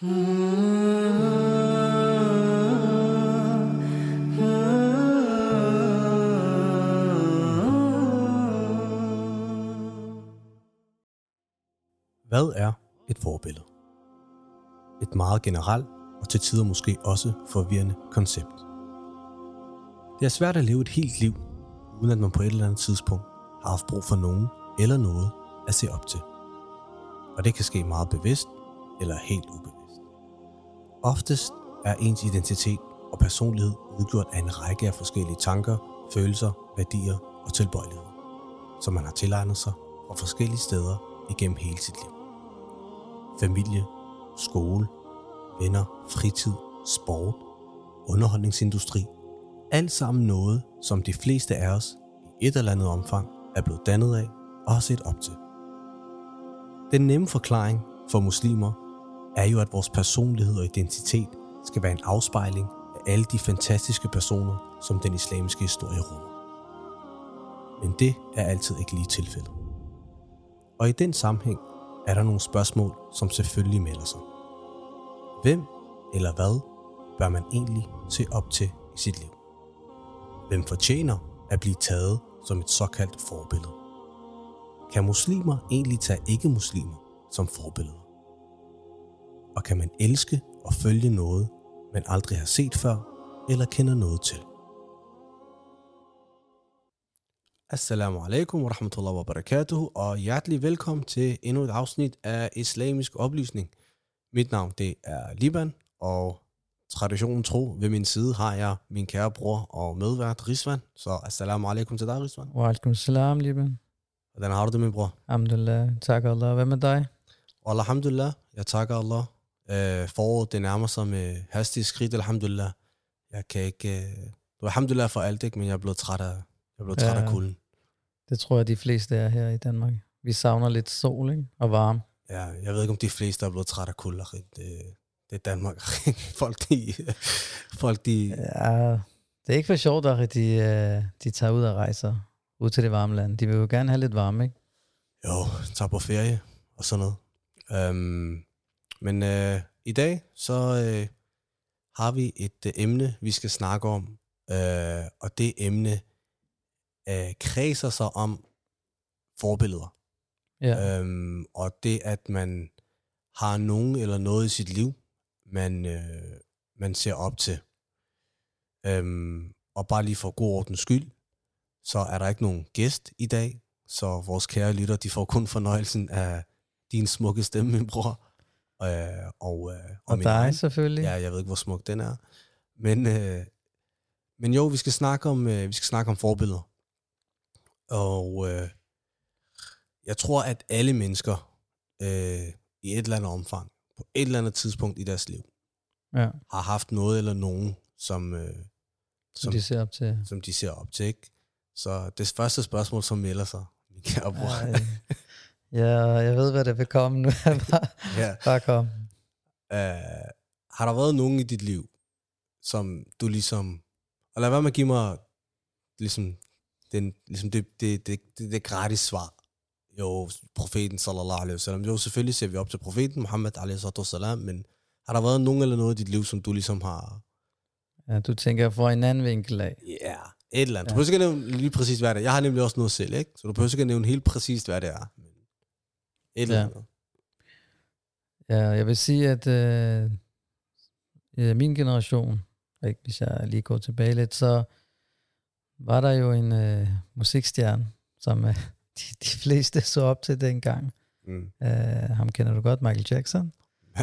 Hvad er et forbillede? Et meget generelt og til tider måske også forvirrende koncept. Det er svært at leve et helt liv, uden at man på et eller andet tidspunkt har haft brug for nogen eller noget at se op til. Og det kan ske meget bevidst eller helt ubevidst. Oftest er ens identitet og personlighed udgjort af en række af forskellige tanker, følelser, værdier og tilbøjeligheder, som man har tilegnet sig fra forskellige steder igennem hele sit liv. Familie, skole, venner, fritid, sport, underholdningsindustri. Alt sammen noget, som de fleste af os i et eller andet omfang er blevet dannet af og har set op til. Den nemme forklaring for muslimer er jo, at vores personlighed og identitet skal være en afspejling af alle de fantastiske personer, som den islamiske historie rummer. Men det er altid ikke lige tilfældet. Og i den sammenhæng er der nogle spørgsmål, som selvfølgelig melder sig. Hvem eller hvad bør man egentlig se op til i sit liv? Hvem fortjener at blive taget som et såkaldt forbillede? Kan muslimer egentlig tage ikke-muslimer som forbilleder? Og kan man elske og følge noget, man aldrig har set før eller kender noget til? Assalamu alaikum wa rahmatullahi wa barakatuh, og hjertelig velkommen til endnu et afsnit af Islamisk Oplysning. Mit navn det er Liban, og traditionen tro ved min side har jeg min kære bror og medvært Rizvan. Så assalamu alaikum til dig, Rizvan. Wa alaikum salam, Liban. Hvordan har du det, min bror? Alhamdulillah. Tak Allah. Hvad med dig? Og alhamdulillah, jeg takker Allah. Øh, foråret det nærmer sig med hastige skridt, alhamdulillah. Jeg kan ikke... Øh, du alhamdulillah for alt, ikke? men jeg er blevet træt af, jeg er blevet træt Ja. af kulden. Det tror jeg, de fleste er her i Danmark. Vi savner lidt sol ikke? og varme. Ja, jeg ved ikke, om de fleste er blevet træt af kulde. Det, det er Danmark. folk, de... Folk, de... Ja, det er ikke for sjovt, at de, øh, de tager ud og rejser ud til det varme land. De vil jo gerne have lidt varme, ikke? Jo, tager på ferie og sådan noget. Um, men øh, i dag, så øh, har vi et øh, emne, vi skal snakke om. Øh, og det emne øh, kredser sig om forbilleder. Ja. Øhm, og det, at man har nogen eller noget i sit liv, man, øh, man ser op til. Øhm, og bare lige for god ordens skyld, så er der ikke nogen gæst i dag, så vores kære lytter, de får kun fornøjelsen af din smukke stemme, min bror. Øh, og, øh, og, og dig egen. selvfølgelig. Ja, jeg ved ikke, hvor smuk den er. Men, øh, men jo, vi skal snakke om, øh, vi skal snakke om forbilleder. Og øh, jeg tror, at alle mennesker øh, i et eller andet omfang, på et eller andet tidspunkt i deres liv, ja. har haft noget eller nogen, som, øh, Som, som, de ser op til. som de ser op til. Ikke? Så det første spørgsmål, som melder sig, min kære bror. Ja, jeg ved, hvad der vil komme nu. bare, ja. bare kom. Øh, har der været nogen i dit liv, som du ligesom... Og lad være med at give mig ligesom, den, ligesom det, det, det, det, det gratis svar. Jo, profeten sallallahu alaihi wasallam. Jo, selvfølgelig ser vi op til profeten, Muhammad alaihi wasallam, men har der været nogen eller noget i dit liv, som du ligesom har... Ja, du tænker for en anden vinkel af. Ja, yeah, et eller andet. Du Ja. behøver ikke at nævne lige præcis, hvad det er. Jeg har nemlig også noget selv, ikke? Så du behøver ikke at nævne helt præcis, hvad det er. Et eller Ja. andet. Ja, jeg vil sige, at øh, i min generation, ikke, hvis jeg lige går tilbage lidt, så var der jo en øh, musikstjerne, som øh, de, de fleste så op til dengang. Mm. Øh, ham kender du godt, Michael Jackson.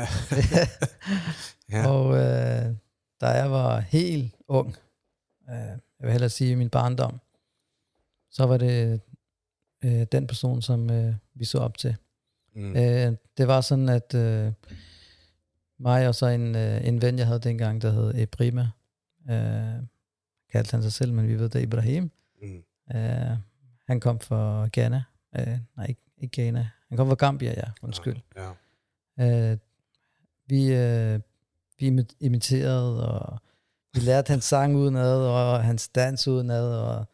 ja. Og øh, da jeg var helt ung, øh, jeg vil hellere sige i min barndom, så var det øh, den person, som øh, vi så op til. Mm. Øh, det var sådan, at øh, mig og så en, øh, en ven, jeg havde dengang, der hed Ibrima, øh, kaldte han sig selv, men vi ved det Ibrahim. Mm. Øh, han kom fra Ghana. Øh, nej, ikke, ikke Ghana. Han kom fra Gambia, ja, undskyld. Ja. Øh, vi, øh, vi imi- imiterede, og vi lærte hans sang udenad, og hans dans udenad, og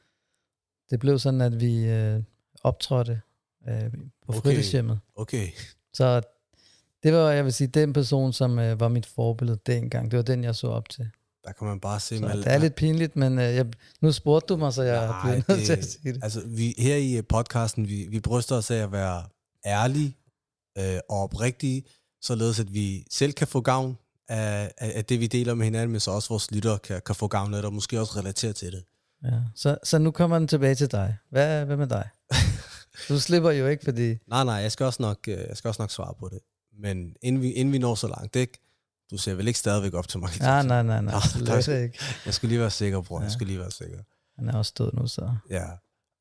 det blev sådan, at vi øh, optrådte øh, på Okay. fritidshjemmet. Okay. Så det var, jeg vil sige, den person, som øh, var mit forbillede dengang. Det var den, jeg så op til. Der kan man bare se... Så det er lidt pinligt, men øh, jeg, nu spurgte du mig, så jeg Nej, bliver nødt til at sige det. Altså, vi, her i øh, podcasten, vi, vi bryster os af at være ærlige øh, og oprigtige, således at vi selv kan få gavn af, af, af det, vi deler med hinanden, men så også vores lyttere kan, kan få gavn af det, og måske også relatere til det. Ja. Så, så nu kommer den tilbage til dig. Hvad, hvad med dig? Du slipper jo ikke, fordi... Nej, nej, jeg skal også nok, øh, jeg skal også nok svare på det. Men inden vi, inden vi når så langt, ikke? Du ser vel ikke stadigvæk op til mig? Ja, nej, nej, nej. Tak. Slet ikke. Jeg skulle lige være sikker, bror. Jeg Ja. skulle lige være sikker. Han er også død nu, så... Ja.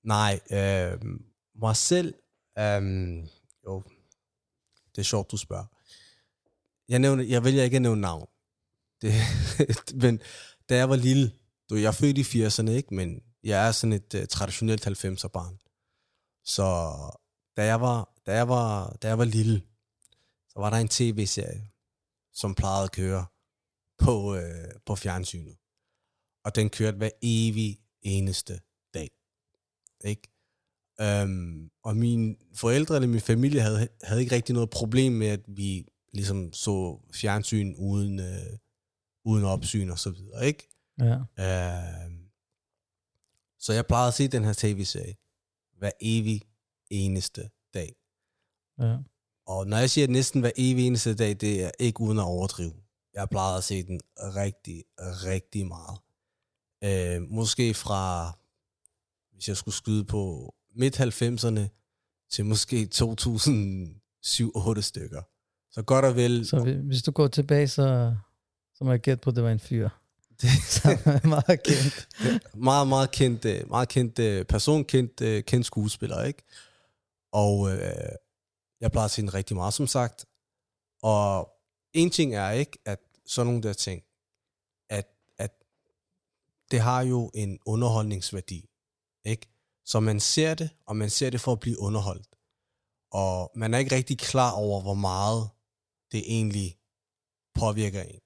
Nej, øh, mig selv, øh, jo, det er sjovt, du spørger. Jeg, nævner, jeg vælger ikke at nævne navn. Det, men da jeg var lille, du, jeg er født i 80'erne, ikke? men jeg er sådan et uh, traditionelt 90'er barn. Så da jeg var, da jeg var, da jeg var lille, så var der en tv-serie, som plejede at køre på, øh, på fjernsynet. Og den kørte hver evig eneste dag. Ikke? Øhm, og mine forældre eller min familie havde, havde ikke rigtig noget problem med, at vi ligesom så fjernsyn uden, øh, uden opsyn og så videre, ikke? Ja. Øhm, så jeg plejede at se den her tv-serie hver evig eneste dag. ja. Og når jeg siger næsten hver evig eneste dag, det er ikke uden at overdrive. Jeg plejede at se den rigtig, rigtig meget. Øh, måske fra, hvis jeg skulle skyde på midt 90'erne til måske 2007-8 stykker. Så godt og vel. Så vi- hvis du går tilbage, så, så må jeg gætte på, at det var en fyr. Det, er meget kendt. meget, meget kendt, øh, meget kendt øh, person, kendt, øh, kendt skuespiller, ikke? Og øh, jeg plejer at se rigtig meget, som sagt. Og en ting er ikke, at sådan nogle der ting, at, at det har jo en underholdningsværdi, ikke? Så man ser det, og man ser det for at blive underholdt. Og man er ikke rigtig klar over, hvor meget det egentlig påvirker en.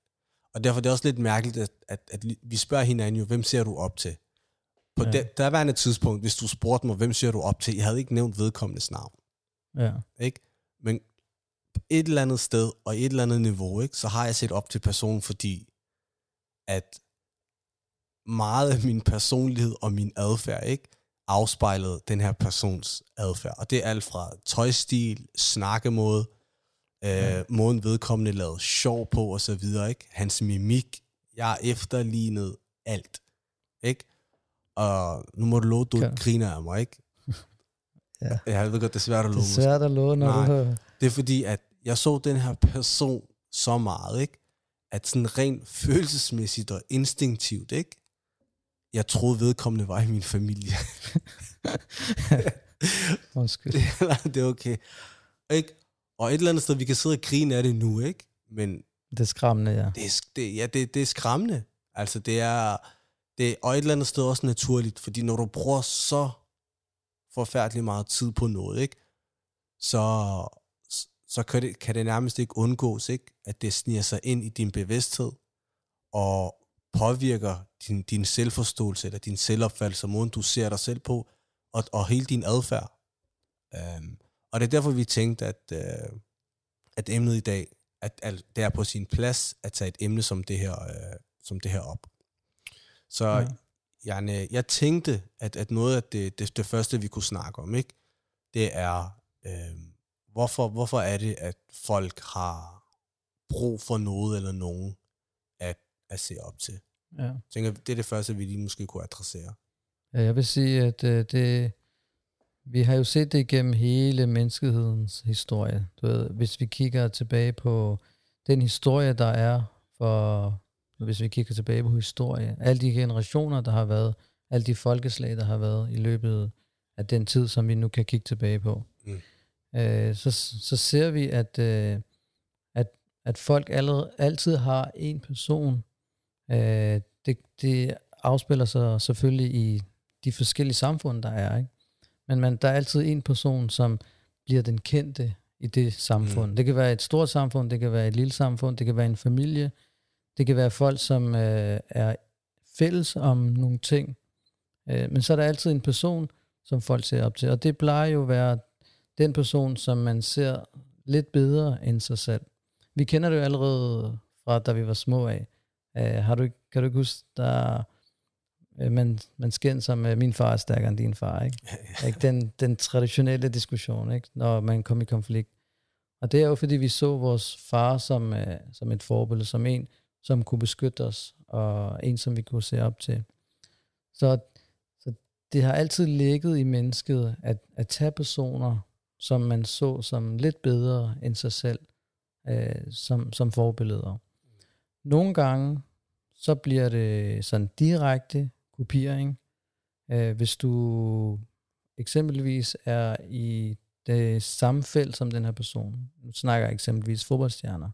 Og derfor er det også lidt mærkeligt, at, at, at vi spørger hinanden jo, hvem ser du op til? På Ja. det, derværende tidspunkt, hvis du spurgte mig, hvem ser du op til? Jeg havde ikke nævnt vedkommendes navn, Ja. ikke? Men et eller andet sted og et eller andet niveau, ikke? så har jeg set op til personen, fordi at meget af min personlighed og min adfærd, ikke? afspejlede den her persons adfærd. Og det er alt fra tøjstil, snakkemåde, øh, Ja. måden vedkommende lavede sjov på og så videre, ikke? Hans mimik, jeg efterlignede alt, ikke? Og nu må du love, du ikke griner af mig, ikke? Ja. Jeg ved godt, det er svært at Det love. er svært at love, når Nej. du... Det er fordi, at jeg så den her person så meget, ikke? At sådan rent følelsesmæssigt og instinktivt, ikke? Jeg troede, vedkommende var i min familie. Undskyld. det, det er okay. Ikke? Og et eller andet sted, vi kan sidde og grine af det nu, ikke? Men Det er skræmmende, ja. det er, det, ja, det, det er skræmmende. Altså, det er, det, og et eller andet sted også naturligt, fordi når du bruger så forfærdelig meget tid på noget, ikke? Så, så kan, det, kan det nærmest ikke undgås, ikke? At det sniger sig ind i din bevidsthed og påvirker din, din selvforståelse eller din selvopfattelse, måden du ser dig selv på, og, og hele din adfærd. Um, og det er derfor, vi tænkte, at, uh, at emnet i dag, at, at det er på sin plads at tage et emne som det her, uh, som det her op. Så Ja. Janne, jeg tænkte, at, at noget af det, det, det første, vi kunne snakke om, ikke, det er, øh, hvorfor, hvorfor er det, at folk har brug for noget eller nogen at, at se op til. ja. Jeg tænker, det er det første, vi lige måske kunne adressere. Ja, jeg vil sige, at øh, det, vi har jo set det igennem hele menneskehedens historie. Du ved, hvis vi kigger tilbage på den historie, der er for, hvis vi kigger tilbage på historie, alle de generationer, der har været, alle de folkeslag, der har været i løbet af den tid, som vi nu kan kigge tilbage på, Mm. øh, så, så ser vi, at, øh, at, at folk allerede, altid har en person. Øh, det, det afspiller sig selvfølgelig i de forskellige samfund, der er. Ikke? Men man, der er altid en person, som bliver den kendte i det samfund. Mm. Det kan være et stort samfund, det kan være et lille samfund, det kan være en familie, det kan være folk, som øh, er fælles om nogle ting. Øh, men så er der altid en person, som folk ser op til. Og det plejer jo at være den person, som man ser lidt bedre end sig selv. vi kender det jo allerede fra, da vi var små af. Uh, har du, kan du ikke huske, der uh, man, man skændt med, min far er stærkere end din far, ikke? ikke? Den, den traditionelle diskussion, ikke? når man kommer i konflikt. Og det er jo, fordi vi så vores far som, uh, som et forbillede, som en, som kunne beskytte os, og en, som vi kunne se op til. Så, så det har altid ligget i mennesket at, at tage personer, som man så som lidt bedre end sig selv, øh, som, som forbilleder. Nogle gange, så bliver det sådan direkte kopiering. Øh, hvis du eksempelvis er i det samme felt som den her person, nu snakker jeg eksempelvis fodboldstjerner,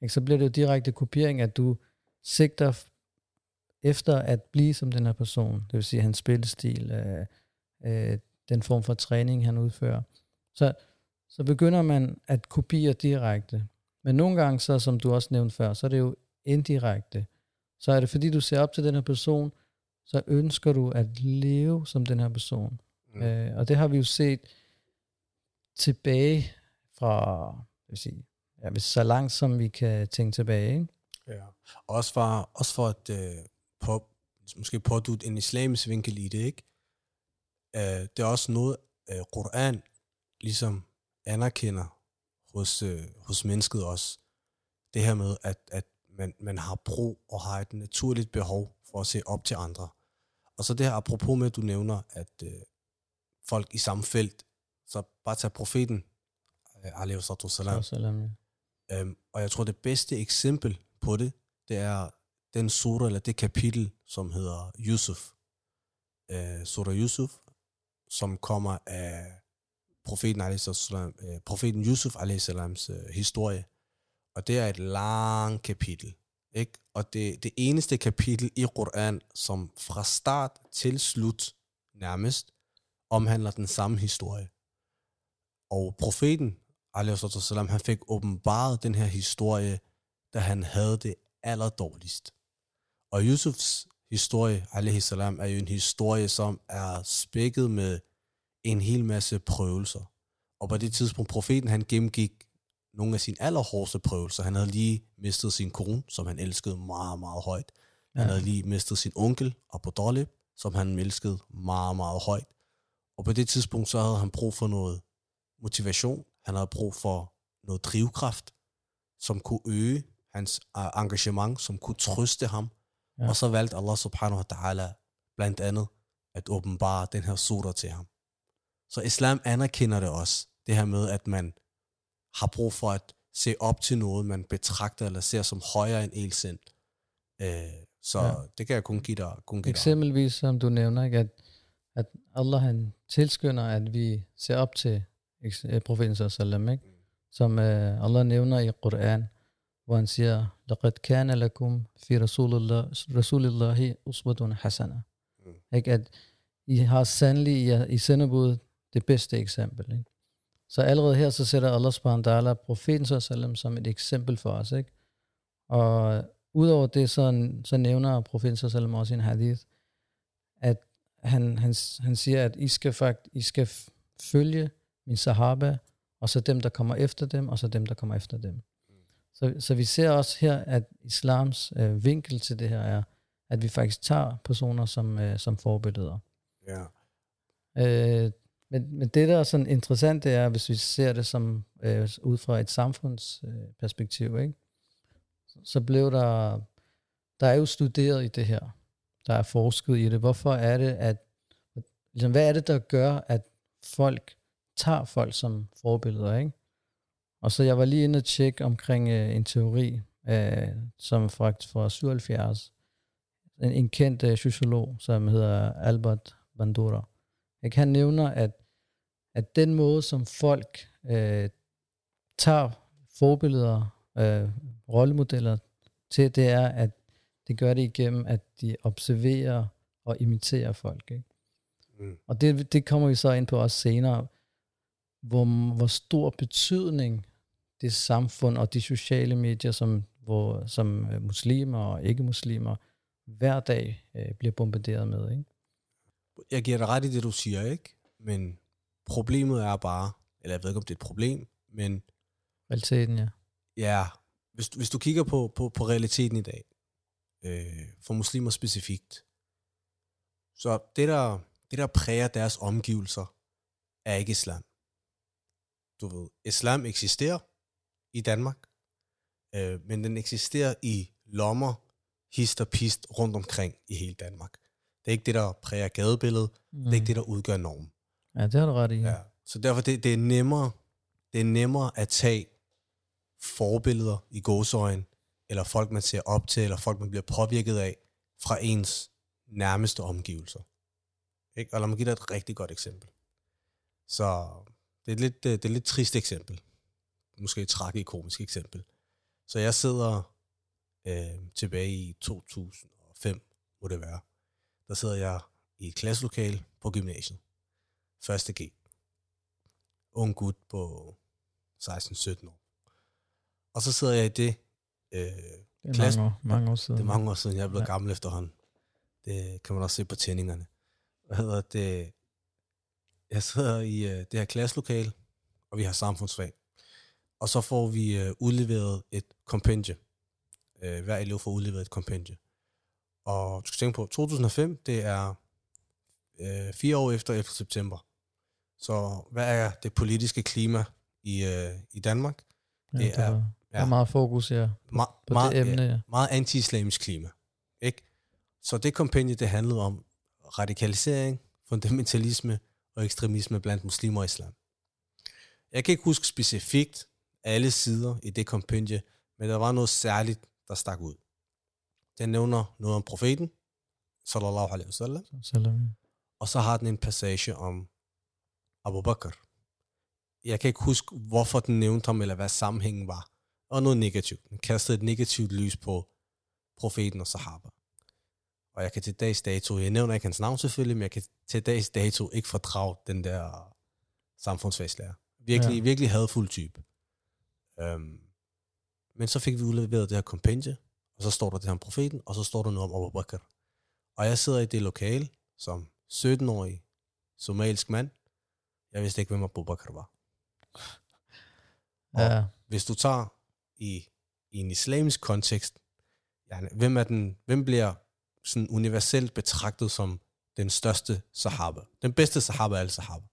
mm. så bliver det jo direkte kopiering, at du sigter efter at blive som den her person, det vil sige hans spillestil, øh, øh, den form for træning, han udfører. Så, så begynder man at kopiere direkte. Men nogle gange, så som du også nævnte før, så er det jo indirekte. Så er det fordi, du ser op til den her person, så ønsker du at leve som den her person. Mm. Øh, og det har vi jo set tilbage fra, jeg vil sige, ja, hvis så langt som vi kan tænke tilbage. Ikke? Ja, også for, også for at øh, på, måske pådute en islamisk vinkel i det, ikke? Øh, det er også noget, øh, Koran ligesom anerkender hos, øh, hos mennesket også. Det her med, at, at man, man har brug og har et naturligt behov for at se op til andre. Og så det her apropos med, at du nævner, at øh, folk i samme felt, så bare tag profeten, øh, alaihi salam. salam ja. øhm, og jeg tror, det bedste eksempel på det, det er den sura, eller det kapitel, som hedder Yusuf. Øh, sura Yusuf, som kommer af profeten, øh, profeten Yusuf a.s. Øh, historie. Og det er et langt kapitel. Ikke? Og det, det eneste kapitel i Koran, som fra start til slut nærmest omhandler den samme historie. Og profeten, salam, han fik åbenbaret den her historie, da han havde det allerdårligst. Og Yusufs historie, salam, er jo en historie, som er spækket med en hel masse prøvelser. Og på det tidspunkt, profeten han gennemgik nogle af sine allerhårdeste prøvelser. Han havde lige mistet sin kone, som han elskede meget, meget højt. Han ja. havde lige mistet sin onkel, Abu Talib, som han elskede meget, meget højt. Og på det tidspunkt, så havde han brug for noget motivation. Han havde brug for noget drivkraft, som kunne øge hans uh, engagement, som kunne trøste ham. Ja. Og så valgte Allah subhanahu wa ta'ala blandt andet at åbenbare den her sura til ham. Så islam anerkender det også, det her med, at man har brug for at se op til noget, man betragter eller ser som højere end el selv. Øh, så ja. det kan jeg kun give dig. Kun give Eksempelvis, dig. som du nævner, ikke, at, at Allah han tilskynder, at vi ser op til øh, profeten sallam, ikke? Mm. som uh, Allah nævner i Koran, hvor han siger, لَقَدْ كَانَ لَكُمْ فِي رَسُولِ اللَّهِ, رسول الله أُسْوَةٌ حَسَنَةٌ. Mm. Ikke? At I har sandelig i, i sendebud det bedste eksempel. Ikke? Så allerede her, så sætter Allah subhanahu wa profeten sallam som et eksempel for os. Ikke? Og udover det, så, så nævner profeten sallam også i en hadith, at han, han, han siger, at I skal, fakt, I skal følge min sahaba, og så dem, der kommer efter dem, og så dem, der kommer efter dem. Så, så vi ser også her, at islams øh, vinkel til det her er, at vi faktisk tager personer som, øh, som forbilleder. Ja. Øh, men, men det, der er sådan interessant, det er, hvis vi ser det som øh, ud fra et samfundsperspektiv, øh, ikke? så blev der, der er jo studeret i det her. Der er forsket i det. Hvorfor er det, at, ligesom, hvad er det, der gør, at folk tager folk som forbilleder, ikke? Og så jeg var lige inde og tjekke omkring øh, en teori, øh, som faktisk fra 77, en, en kendt øh, sociolog, som hedder Albert Bandura. Jeg kan nævne, at, at den måde, som folk øh, tager forbilleder, øh, rollemodeller til, det er, at det gør det igennem, at de observerer og imiterer folk. Ikke? Mm. Og det, det kommer vi så ind på også senere, hvor, hvor stor betydning det samfund og de sociale medier, som, hvor, som øh, muslimer og ikke-muslimer hver dag øh, bliver bombarderet med. Ikke? Jeg giver dig ret i det, du siger, ikke? Men problemet er bare, eller jeg ved ikke, om det er et problem, men... Realiteten, ja. Ja, hvis, hvis du kigger på, på, på realiteten i dag, øh, for muslimer specifikt, så det der, det der præger deres omgivelser, er ikke islam. Du ved, islam eksisterer i Danmark, øh, men den eksisterer i lommer, hist og pist rundt omkring i hele Danmark. Det er ikke det, der præger gadebilledet. Mm. Det er ikke det, der udgør normen. Ja, det har du ret i. Ja. Så derfor det, det er nemmere det er nemmere at tage forbilleder i gåsøjen, eller folk, man ser op til, eller folk, man bliver påvirket af, fra ens nærmeste omgivelser. Ikke? Og lad mig give dig et rigtig godt eksempel. Så det er et lidt, det er et lidt trist eksempel. Måske et tragikomisk eksempel. Så jeg sidder øh, tilbage i 2005, må det være. Der sidder jeg i et klasselokale på gymnasiet. Første G. Ung gut på 16-17 år. Og så sidder jeg i det. Øh, det er klasse, mange, år, mange år siden. Det er mange år siden, jeg er blevet ja. gammel efterhånden. Det kan man også se på tændingerne. Hvad hedder det? Jeg sidder i øh, det her klasselokale, og vi har samfundsfag. Og så får vi øh, udleveret et kompendie. Øh, hver elev får udleveret et kompendie. Og du skal tænke på, 2005, det er øh, fire år efter 11. september. Så hvad er det politiske klima i, øh, i Danmark? Ja, det er, der er meget fokus ja, på, ma- på meget, det emne. Ja. Meget anti-islamisk klima. Ikke? Så det kompagnie, det handlede om radikalisering, fundamentalisme og ekstremisme blandt muslimer og islam. Jeg kan ikke huske specifikt alle sider i det kompendie, men der var noget særligt, der stak ud. Den nævner noget om profeten, sallallahu alaihi wasallam, og så har den en passage om Abu Bakr. Jeg kan ikke huske, hvorfor den nævnte ham, eller hvad sammenhængen var. Og noget negativt. Den kastede et negativt lys på profeten og sahaba. Og jeg kan til dags dato, jeg nævner ikke hans navn selvfølgelig, men jeg kan til dags dato ikke fordrage den der samfundsfagslærer. Virkelig, ja. virkelig hadfuld type. Um, men så fik vi udleveret det her kompendie, og så står der det her om profeten, og så står der noget om Abu Bakr. Og jeg sidder i det lokale, som 17-årig somalisk mand. Jeg vidste ikke, hvem Abu Bakr var. Og ja. hvis du tager i, i en islamisk kontekst, ja, hvem, er den, hvem bliver sådan universelt betragtet som den største sahaba? Den bedste sahaba af alle sahaba.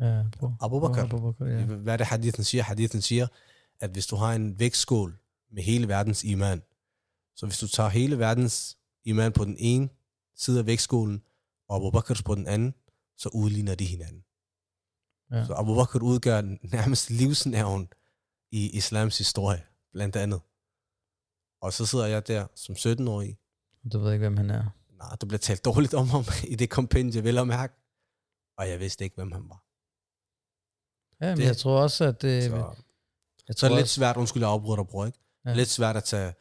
Ja, Abu Bakr. Abu Bakr ja. Hvad er det hadithen siger? Hadithen siger, at hvis du har en vægtskål med hele verdens iman, så hvis du tager hele verdens iman på den ene side af vægtskålen, og Abu Bakr på den anden, så udligner de hinanden. Ja. Så Abu Bakr udgør nærmest livsnerven i islams historie, blandt andet. Og så sidder jeg der som 17-årig. Du ved ikke, hvem han er? Nej, du bliver talt dårligt om ham i det kompendie, vel at mærke. Og jeg vidste ikke, hvem han var. Ja, men det, jeg tror også, at det... Så, jeg tror så er det lidt svært, undskyld, at afbryde dig, bror, ikke? Ja. Lidt svært at tage...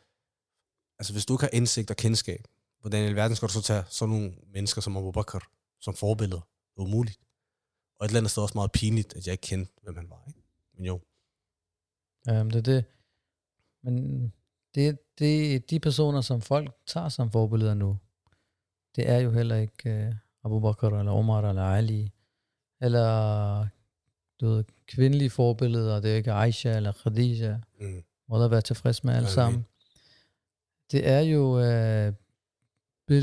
Altså, hvis du ikke har indsigt og kendskab, hvordan i alverden skal du så tage sådan nogle mennesker som Abu Bakr som forbilleder? Det er umuligt. Og et eller andet sted også meget pinligt, at jeg ikke kendte, hvem han var, ikke? Men jo. Ja, det er det. Men det, det de personer, som folk tager som forbilleder nu, det er jo heller ikke uh, Abu Bakr, eller Omar, eller Ali, eller du ved, kvindelige forbilleder, det er ikke Aisha eller Khadija, mm. må der være tilfreds med alle sammen. Det er jo øh,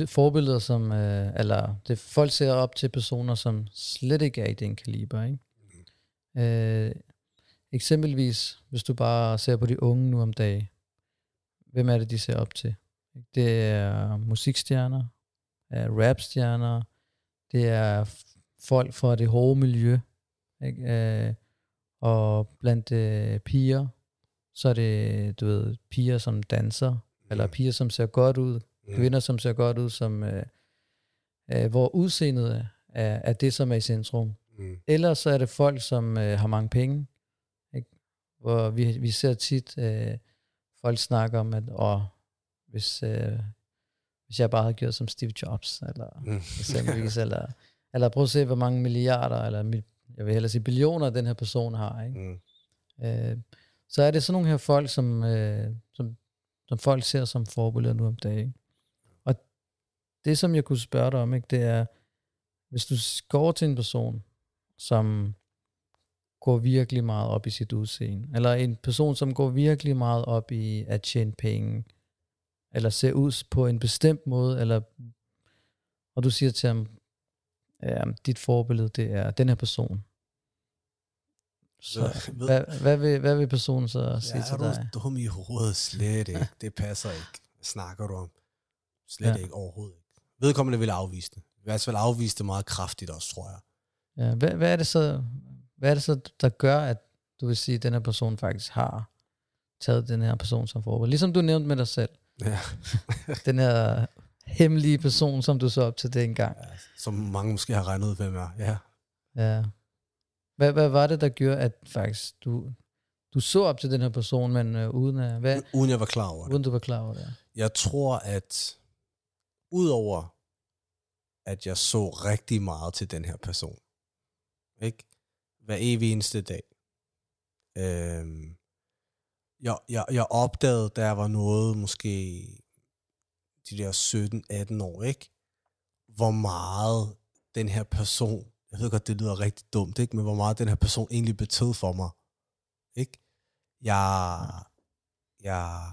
forbilleder, som, øh, eller det, folk ser op til personer, som slet ikke er i den kaliber, ikke? Mm. Øh, Eksempelvis, hvis du bare ser på de unge nu om dagen, hvem er det, de ser op til? Det er musikstjerner, er rapstjerner, det er folk fra det hårde miljø, ikke? Øh, og blandt øh, piger, så er det, du ved, piger, som danser eller piger, som ser godt ud, mm. kvinder, som ser godt ud, som, øh, øh, hvor udseendet er, er det, som er i centrum. Mm. Eller så er det folk, som øh, har mange penge, hvor vi, vi ser tit øh, folk snakke om, at åh, hvis, øh, hvis jeg bare havde gjort som Steve Jobs, eller mm. eksempelvis, eller, eller prøv at se, hvor mange milliarder, eller jeg vil hellere sige billioner, den her person har. Ikke? Mm. Øh, så er det sådan nogle her folk, som, øh, som, som folk ser som forbilleder nu om dagen. Og det, som jeg kunne spørge dig om, ikke, det er, hvis du går til en person, som går virkelig meget op i sit udseende, eller en person, som går virkelig meget op i at tjene penge, eller ser ud på en bestemt måde, eller og du siger til ham, ja, dit forbillede, det er den her person. Så ved, hvad, hvad, vil, hvad vil personen så sige ja, til dig? Er du dum i hovedet? Slet ikke. Det passer ikke. Snakker du om? Slet ja. ikke overhovedet ikke. Vedkommende vil afvise det. I hvert fald afvise det meget kraftigt også, tror jeg. Ja, hvad, hvad, er det så, hvad er det så, der gør, at du vil sige, at den her person faktisk har taget den her person som forbillede? Ligesom du nævnte med dig selv. Ja. den her hemmelige person, som du så op til dengang. Ja, som mange måske har regnet ud, hvem er. Ja. ja. Hvad, hvad var det, der gjorde, at faktisk du, du så op til den her person, men uh, uden at... Hvad, uden jeg var klar over det. Uden du var klar over det. Jeg tror, at udover at jeg så rigtig meget til den her person, ikke? Hver evig eneste dag. Øhm, jeg, jeg, jeg opdagede, da jeg var noget, måske de der 17-18 år, ikke? Hvor meget den her person, jeg ved godt, det lyder rigtig dumt, ikke? Men hvor meget den her person egentlig betød for mig. Ikke? Jeg, jeg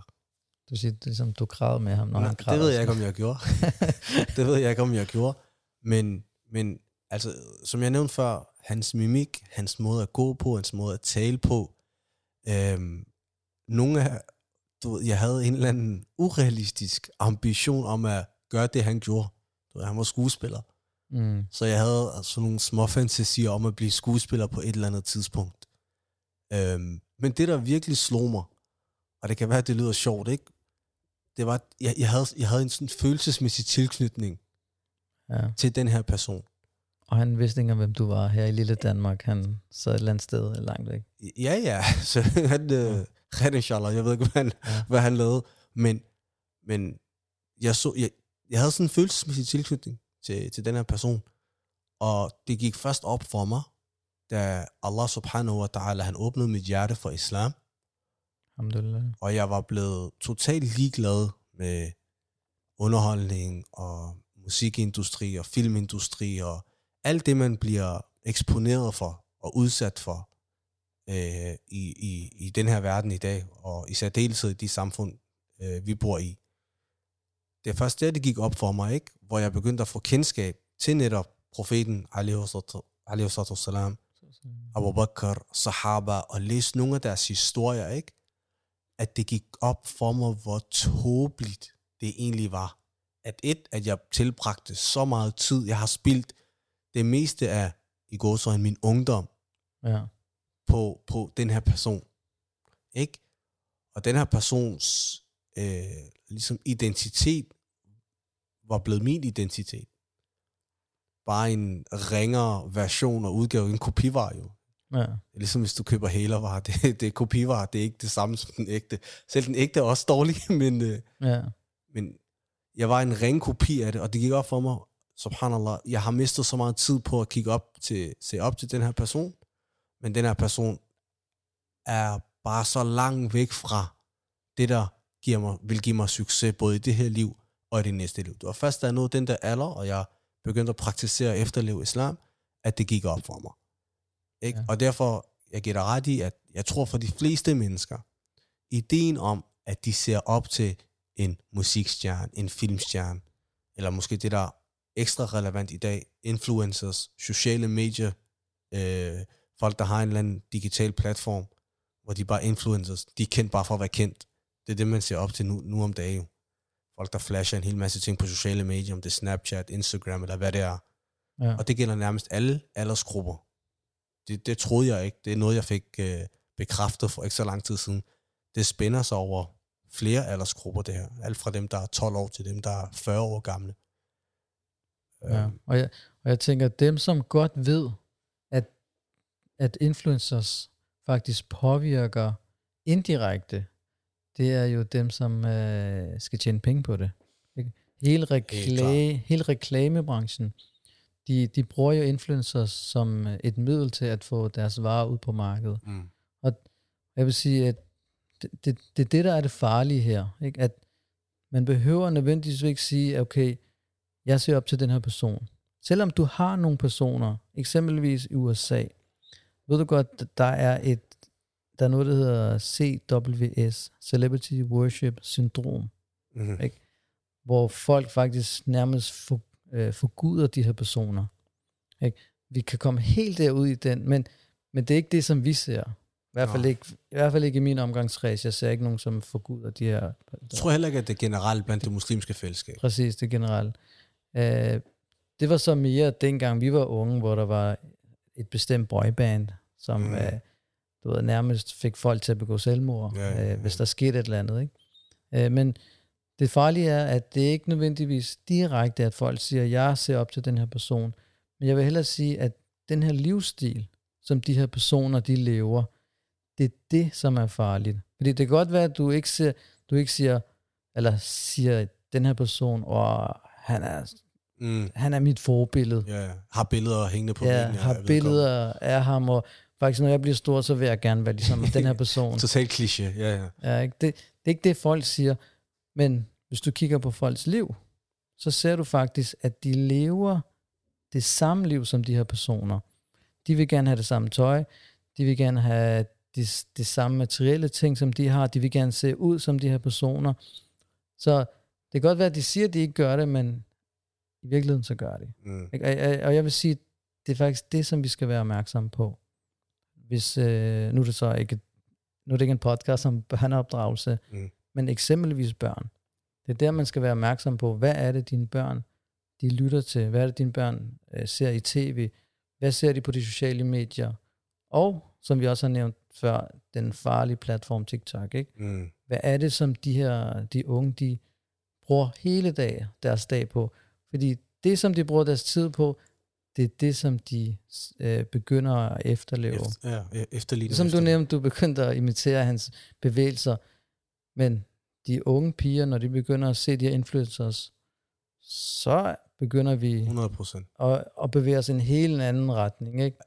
du siger, det er som du græd med ham, når Nej, han græd. Det ved jeg ikke, om jeg gjorde. det ved jeg ikke, om jeg gjorde. Men, men altså, som jeg nævnte før, hans mimik, hans måde at gå på, hans måde at tale på, øhm, nogle af, du ved, jeg havde en eller anden urealistisk ambition om at gøre det, han gjorde. Du ved, han var skuespiller. Mm. Så jeg havde altså nogle små fantasier om at blive skuespiller på et eller andet tidspunkt. Øhm, men det, der virkelig slog mig, og det kan være, at det lyder sjovt, ikke? Det var, jeg, jeg, havde, jeg havde en sådan følelsesmæssig tilknytning ja. til den her person. Og han vidste ikke, hvem du var her i lille Danmark. Han sad et eller andet sted langt væk. Ja, ja. Så han, øh, inshallah, jeg ved ikke, hvad han, ja. hvad han lavede. Men, men jeg, så, jeg, jeg havde sådan en følelsesmæssig tilknytning til, til den her person. Og det gik først op for mig, da Allah subhanahu wa ta'ala, han åbnede mit hjerte for islam. Alhamdulillah. Og jeg var blevet totalt ligeglad med underholdning og musikindustri og filmindustri og alt det, man bliver eksponeret for og udsat for øh, i, i, i den her verden i dag, og i særdeleshed i de samfund, øh, vi bor i. Det er først der, det gik op for mig, ikke? hvor jeg begyndte at få kendskab til netop profeten, alaihi salam, Abu Bakr, Sahaba, og læse nogle af deres historier, ikke? at det gik op for mig, hvor tåbeligt det egentlig var. At et, at jeg tilbragte så meget tid, jeg har spildt det meste af, i går så min ungdom, ja. på, på den her person. Ikke? Og den her persons øh, ligesom identitet var blevet min identitet. Bare en ringere version og udgave, en kopivare jo. Ja. Ligesom hvis du køber hælervarer, det, det er kopivarer, det er ikke det samme som den ægte. Selv den ægte er også dårlig, men, øh, ja. men jeg var en ring kopi af det, og det gik op for mig, subhanallah, jeg har mistet så meget tid på at kigge op til, se op til den her person, men den her person er bare så langt væk fra det, der giver mig, vil give mig succes, både i det her liv og i det næste liv. Det var først, da jeg nåede den der alder, og jeg begyndte at praktisere og efterleve islam, at det gik op for mig. Ikke? Ja. Og derfor, jeg giver dig ret i, at jeg tror for de fleste mennesker, ideen om, at de ser op til en musikstjerne, en filmstjerne, eller måske det, der er ekstra relevant i dag, influencers, sociale medier, øh, folk, der har en eller anden digital platform, hvor de bare influencers, de er kendt bare for at være kendt. Det er det, man ser op til nu, nu om dagen. Folk, der flasher en hel masse ting på sociale medier, om det er Snapchat, Instagram, eller hvad det er. Ja. Og det gælder nærmest alle aldersgrupper. Det, det troede jeg ikke. Det er noget, jeg fik øh, bekræftet for ikke så lang tid siden. Det spænder sig over flere aldersgrupper, det her. Alt fra dem, der er 12 år, til dem, der er 40 år gamle. Ja, øhm. og jeg, og jeg tænker, at dem, som godt ved, at, at influencers faktisk påvirker indirekte, det er jo dem, som øh, skal tjene penge på det. Ikke? Hele, rekla- hele reklamebranchen, de, de bruger jo influencers som et middel til at få deres varer ud på markedet. Mm. Og jeg vil sige, at det, det, det er det, der er det farlige her. Ikke? At man behøver nødvendigvis ikke sige, okay, jeg ser op til den her person. Selvom du har nogle personer, eksempelvis i USA, ved du godt, der er et, der er noget, der hedder CWS, Celebrity Worship Syndrom, Mm-hmm. Ikke? hvor folk faktisk nærmest for, øh, forguder de her personer. Ikke? Vi kan komme helt derud i den, men, men det er ikke det, som vi ser. I hvert fald ikke, i, hvert fald ikke i min omgangskreds. Jeg ser ikke nogen, som forguder de her. Jeg tror heller ikke, at det er generelt blandt det muslimske fællesskab. Præcis, det generelt. Øh, det var så mere dengang vi var unge, hvor der var et bestemt boyband, som mm. øh, du ved, nærmest fik folk til at begå selvmord, Ja, ja, ja. Øh, hvis der skete et eller andet. Ikke? Øh, men det farlige er, at det ikke nødvendigvis direkte, at folk siger, jeg ser op til den her person. Men jeg vil hellere sige, at den her livsstil, som de her personer, de lever, det er det, som er farligt. Fordi det kan godt være, at du ikke, ser, du ikke siger, eller siger, den her person, og han er, Mm. han er mit forbillede. Ja, har billeder hængende på Ja, væggen. har billeder af ham, og faktisk når jeg bliver stor, så vil jeg gerne være ligesom den her person. godt. Total kliché, ja, ja. Ja, ikke? Det, det er ikke det, folk siger. Men hvis du kigger på folks liv, så ser du faktisk, at de lever det samme liv som de her personer. De vil gerne have det samme tøj. De vil gerne have de, de samme materielle ting, som de har. De vil gerne se ud som de her personer. Så det kan godt være, at de siger, at de ikke gør det, men i virkeligheden så gør de. Mm. Og, og, og jeg vil sige, det er faktisk det, som vi skal være opmærksomme på. Hvis, øh, nu er det så ikke, nu er det ikke en podcast om børneopdragelse, Mm. men eksempelvis børn. Det er der, man skal være opmærksom på, hvad er det, dine børn de lytter til? Hvad er det, dine børn øh, ser i tv? Hvad ser de på de sociale medier? Og, som vi også har nævnt før, den farlige platform TikTok. Ikke? Mm. Hvad er det, som de her de unge, de bruger hele dag, deres dag på? Fordi det, som de bruger deres tid på, det er det, som de øh, begynder at efterleve. Efter, ja, e-. Som du efterligner. nævnte, du begyndte at imitere hans bevægelser. Men de unge piger, når de begynder at se de her influencers, så begynder vi 100 procent. at, at bevæge os i en helt anden retning. Ikke?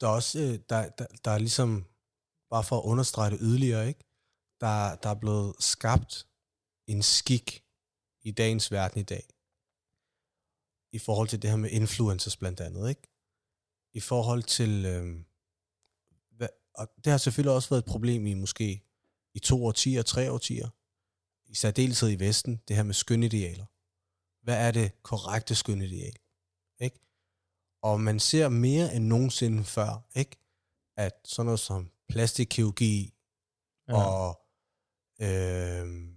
Der er også, øh, der, der, der er ligesom, bare for at understrege det yderligere, ikke? Der, der er blevet skabt en skik i dagens verden i dag. I forhold til det her med influencers blandt andet, ikke? I forhold til, øh, hvad, og det har selvfølgelig også været et problem i måske i to årtier, tre årtier, i særdeleshed i Vesten, det her med skønidealer. Hvad er det korrekte skønideal? Ikke? Og man ser mere end nogensinde før, ikke? at sådan noget som plastikkirurgi ja. og øh,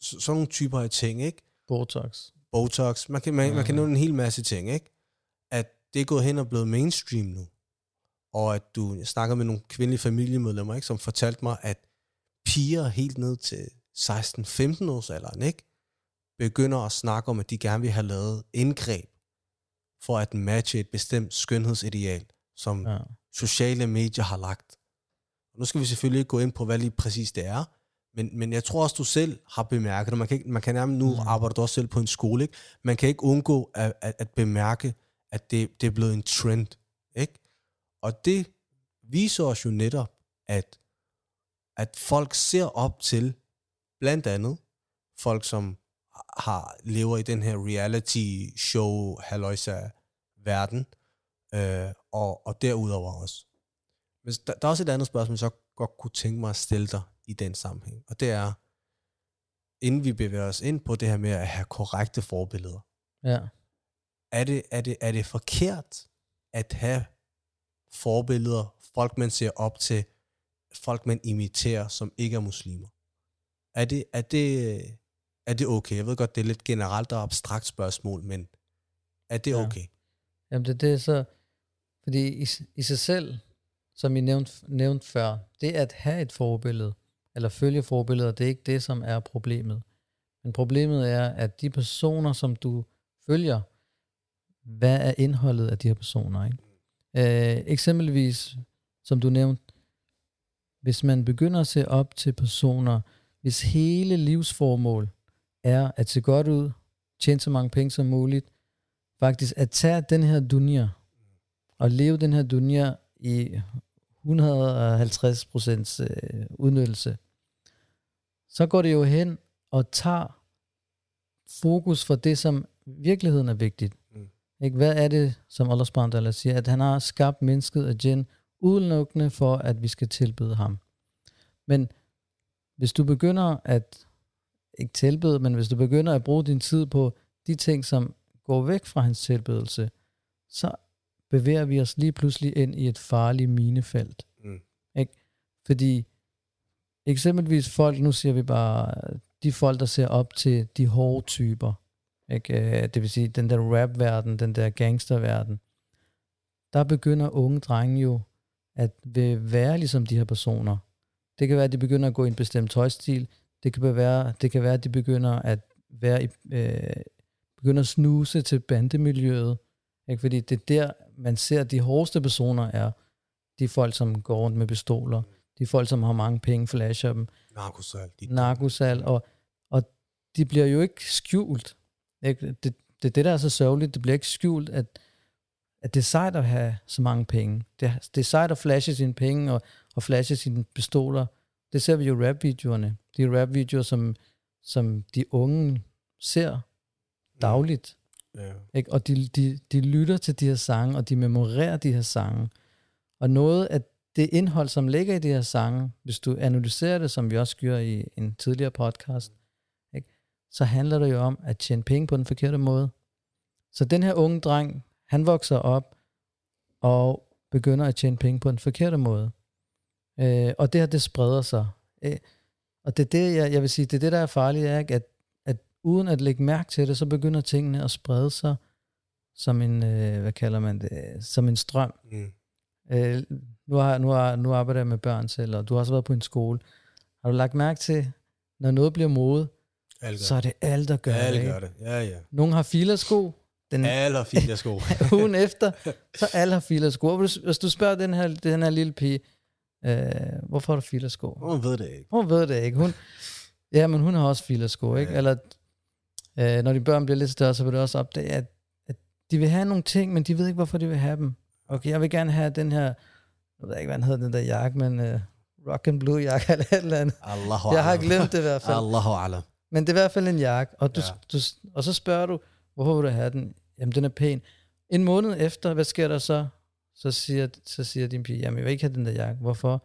så, sådan nogle typer af ting, ikke? Botox. Botox, man kan, man, man kan Ja. nævne en hel masse ting, ikke? At det er gået hen og blevet mainstream nu. Og at du jeg snakker med nogle kvindelige familiemedlemmer, ikke, som fortalte mig, at piger helt ned til 16-15 års alderen, ikke, begynder at snakke om, at de gerne vil have lavet indgreb for at matche et bestemt skønhedsideal, som Ja. sociale medier har lagt. Og nu skal vi selvfølgelig ikke gå ind på, hvad lige præcis det er, men, men jeg tror også, du selv har bemærket det. Man kan, ikke, man kan nærmest, nu Mm. arbejder du også selv på en skole, ikke? Man kan ikke undgå at, at, at bemærke, at det, det er blevet en trend, ikke? Og det viser os jo netop, at, at folk ser op til, blandt andet, folk som har, lever i den her reality show, halløjsa verden, øh, og, og derudover også. Men der, der er også et andet spørgsmål, jeg så godt kunne tænke mig at stille dig i den sammenhæng, og det er, inden vi bevæger os ind på det her med at have korrekte forbilleder, ja. er det, er det, er det forkert at have forbilleder, folk man ser op til, folk man imiterer, som ikke er muslimer? Er det, er det, er det okay? Jeg ved godt, det er lidt generelt og abstrakt spørgsmål, men er det Ja. okay? Jamen det, det er så, fordi i, i sig selv, som I nævnte, nævnte før, det at have et forbillede, eller følge forbilleder, det er ikke det, som er problemet. Men problemet er, at de personer, som du følger, hvad er indholdet af de her personer? Ikke? Øh, eksempelvis, som du nævnte, hvis man begynder at se op til personer, hvis hele livsformål er at se godt ud, tjene så mange penge som muligt, faktisk at tage den her dunia og leve den her dunia i 150 procents øh, udnyttelse, så går det jo hen og tager fokus for det, som virkeligheden er vigtigt. Mm. Ikke? Hvad er det, som Allah ta'ala siger, at han har skabt mennesket af djinn udelukkende for, at vi skal tilbede ham. Men hvis du begynder at, ikke tilbede, men hvis du begynder at bruge din tid på de ting, som går væk fra hans tilbedelse, så bevæger vi os lige pludselig ind i et farligt minefelt. Mm. Ikke? Fordi eksempelvis folk, nu siger vi bare, de folk, der ser op til de hårde typer, ikke? Øh, det vil sige den der rap-verden, den der gangster-verden, der begynder unge drenge jo at være ligesom de her personer. Det kan være, at de begynder at gå i en bestemt tøjstil. Det kan være, det kan være at de begynder at være i, øh, begynder at snuse til bandemiljøet. Ikke? Fordi det er der, man ser, at de hårdeste personer er de folk, som går rundt med pistoler. De folk, som har mange penge, flasher dem. Narkosal. De Narkosal. Og, og de bliver jo ikke skjult. Ikke? Det, det er det, der er så sørgeligt. Det bliver ikke skjult, at, at det er sejt at have så mange penge. Det, det er sejt at flashe sine penge og, og flashe sine pistoler. Det ser vi jo rap-videoerne. De rap-videoer, som, som de unge ser dagligt. Ja. Ikke? Og de, de, de lytter til de her sange, og de memorerer de her sange. Og noget af det indhold, som ligger i de her sange, hvis du analyserer det, som vi også gjorde i en tidligere podcast, ikke? så handler det jo om at tjene penge på den forkerte måde. Så den her unge dreng, han vokser op og begynder at tjene penge på den forkerte måde. Øh, og det her, det spreder sig. Øh, og det er det, jeg, jeg vil sige, det er det, der er farligt, er, at uden at lægge mærke til det, så begynder tingene at sprede sig som en, øh, hvad kalder man det, som en strøm. Mm. Øh, nu, har, nu, har, nu arbejder jeg med børn selv, og du har også været på en skole. Har du lagt mærke til, når noget bliver mode, så er det alt, der gør alle det. gør det, ja, ja. Nogle har filersko. Den, alle har filersko. ugen efter, så alle har filersko. Hvis, hvis du spørger den her, den her lille pige, øh, hvorfor har du filersko? Hun ved det ikke. Hun ved det ikke. Hun, ja, men hun har også filersko, ikke? Ja. Eller øh, når de børn bliver lidt større, så vil det også opdage, at, at de vil have nogle ting, men de ved ikke, hvorfor de vil have dem. Okay, jeg vil gerne have den her, jeg ved ikke, hvad den hedder, den der jakke, men uh, rock and blue jakke eller et eller andet. Allahu jeg har glemt det i hvert fald. Allahu alam. Men det er i hvert fald en jakke, og, du, ja. du, og så spørger du, hvorfor vil du have den? Jamen, den er pæn. En måned efter, hvad sker der så? Så siger, så siger din pige, jamen, jeg vil ikke have den der jakke. Hvorfor?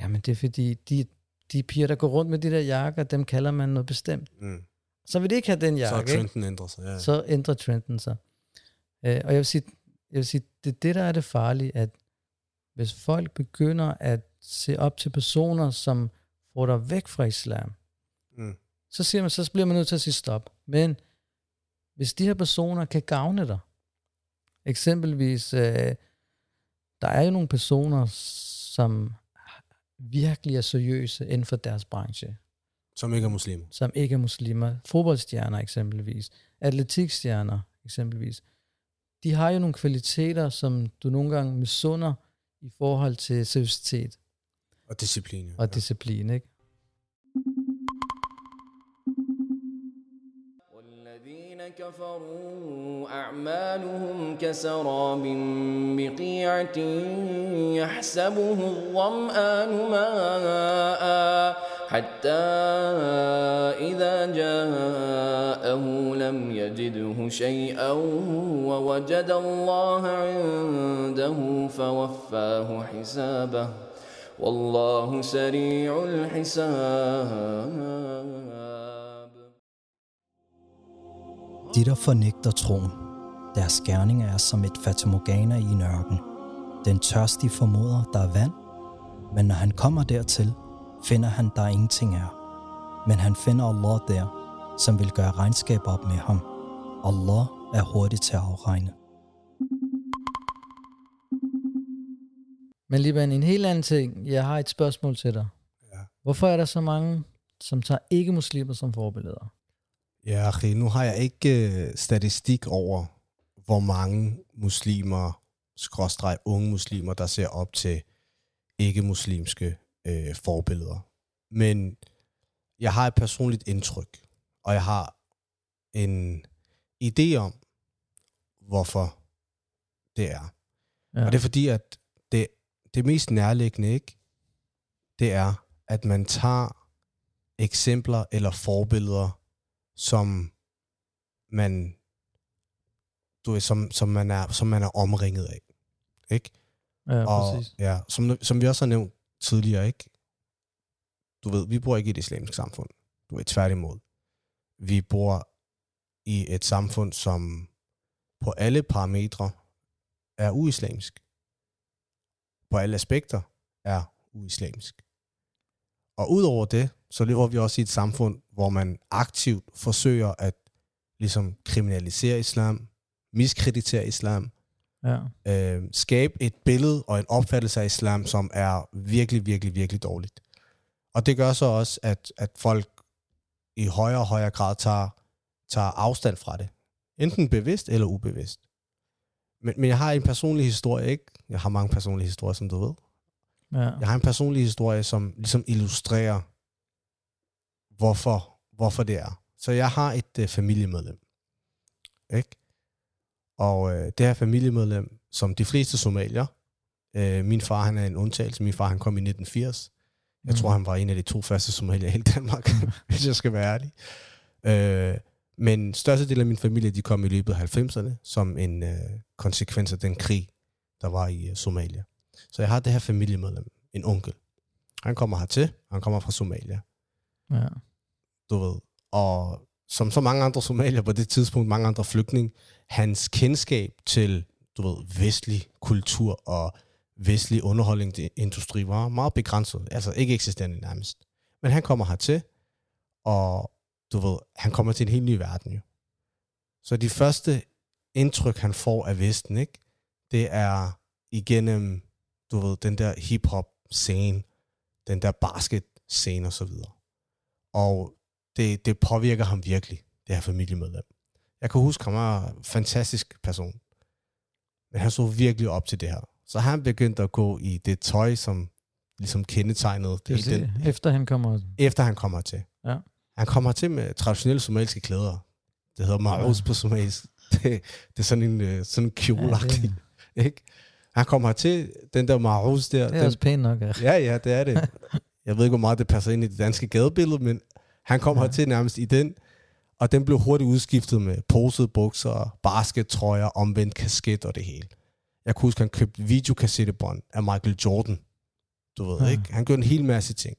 Jamen, det er fordi, de, de piger, der går rundt med de der jakker, dem kalder man noget bestemt. Mm så vil det ikke have den jakke. Så trenden ændrer sig, ja. Så ændrer trenden sig. Øh, og jeg vil, sige, jeg vil sige, det er det, der er det farlige, at hvis folk begynder at se op til personer, som får dig væk fra islam, mm. så, siger man, så bliver man nødt til at sige stop. Men hvis de her personer kan gavne dig, eksempelvis, øh, der er jo nogle personer, som virkelig er seriøse inden for deres branche. Som ikke er muslimer. Som ikke er muslimer. Fodboldstjerner eksempelvis. Atletikstjerner eksempelvis. De har jo nogle kvaliteter, som du nogle gange misunder i forhold til seriøsitet. Og disciplin. Og disciplin, ikke? كفروا أعمالهم كسراب بقيعة يحسبه الظمآن ماءً حتى إذا جاءه لم يجده شيئا ووجد الله عنده فوفاه حسابه والله سريع الحساب De, der fornægter troen, deres gerning er som et fatamorgana i en ørken. Den tørstige formoder, der er vand, men når han kommer dertil, finder han, der ingenting er. Men han finder Allah der, som vil gøre regnskab op med ham. Allah er hurtig til at afregne. Men lige en helt anden ting. Jeg har et spørgsmål til dig. Ja. Hvorfor er der så mange, som tager ikke-muslimer som forbilleder? Ja, okay, nu har jeg ikke uh, statistik over, hvor mange muslimer, skråstreg unge muslimer, der ser op til ikke-muslimske øh, forbilleder. Men jeg har et personligt indtryk, og jeg har en idé om, hvorfor det er. Ja. Og det er fordi, at det, det mest nærliggende ikke, det er, at man tager eksempler eller forbilleder, som man, du ved, som, som, man er, som man er omringet af. Ikke? Ja, og, præcis. ja, som, som vi også har nævnt tidligere, ikke? Du ved, vi bor ikke i et islamisk samfund. Du er tværtimod. Vi bor i et samfund, som på alle parametre er uislamisk. På alle aspekter er uislamisk. Og udover det, så lever vi også i et samfund, hvor man aktivt forsøger at ligesom kriminalisere islam, miskreditere islam, Ja. øh, skabe et billede og en opfattelse af islam, som er virkelig, virkelig, virkelig dårligt. Og det gør så også, at, at folk i højere og højere grad tager, tager afstand fra det. Enten bevidst eller ubevidst. Men, men jeg har en personlig historie, ikke? Jeg har mange personlige historier, som du ved. Ja. Jeg har en personlig historie, som ligesom illustrerer, hvorfor, hvorfor det er. Så jeg har et øh, familiemedlem. Ikke? Og øh, det her familiemedlem, som de fleste somalier, øh, min far han er en undtagelse, min far han kom i 1980. Jeg tror, han var en af de to første somalier i hele Danmark, hvis jeg skal være ærlig. Øh, men størstedelen af min familie, de kom i løbet af 90'erne, som en øh, konsekvens af den krig, der var i øh, Somalia. Så jeg har det her familiemedlem, en onkel. Han kommer hertil, han kommer fra Somalia, Ja. du ved. Og som så mange andre somalier på det tidspunkt, mange andre flygtninge, hans kendskab til, du ved, vestlig kultur og vestlig underholdningsindustri var meget begrænset. Altså ikke eksisterende nærmest. Men han kommer hertil, og du ved, han kommer til en helt ny verden jo. Så de første indtryk, han får af Vesten, ikke? det er igennem, du ved, den der hip-hop scene, den der basket scene og så videre. Og det, det påvirker ham virkelig, det her familiemedlem. Jeg kan huske, han var en fantastisk person. Men han så virkelig op til det her. Så han begyndte at gå i det tøj, som ligesom kendetegnede Det hele den, efter han kommer... efter han kommer til. Ja. Han kommer til med traditionelle somaliske klæder. Det hedder marus på somalisk. Det, det er sådan en, øh, sådan en kjole Ja, det, ikke? Han kommer til den der marus der. det er den, også pænt nok. Ja. Ja, ja, det er det. Jeg ved ikke, hvor meget det passer ind i det danske gadebillede, men han kom Ja. ja. hertil nærmest i den, og den blev hurtigt udskiftet med posede bukser, baskettrøjer, omvendt kasket og det hele. Jeg kunne huske, han købte videokassettebånd af Michael Jordan. Du ved, Ja. ikke? Han gjorde en hel masse ting.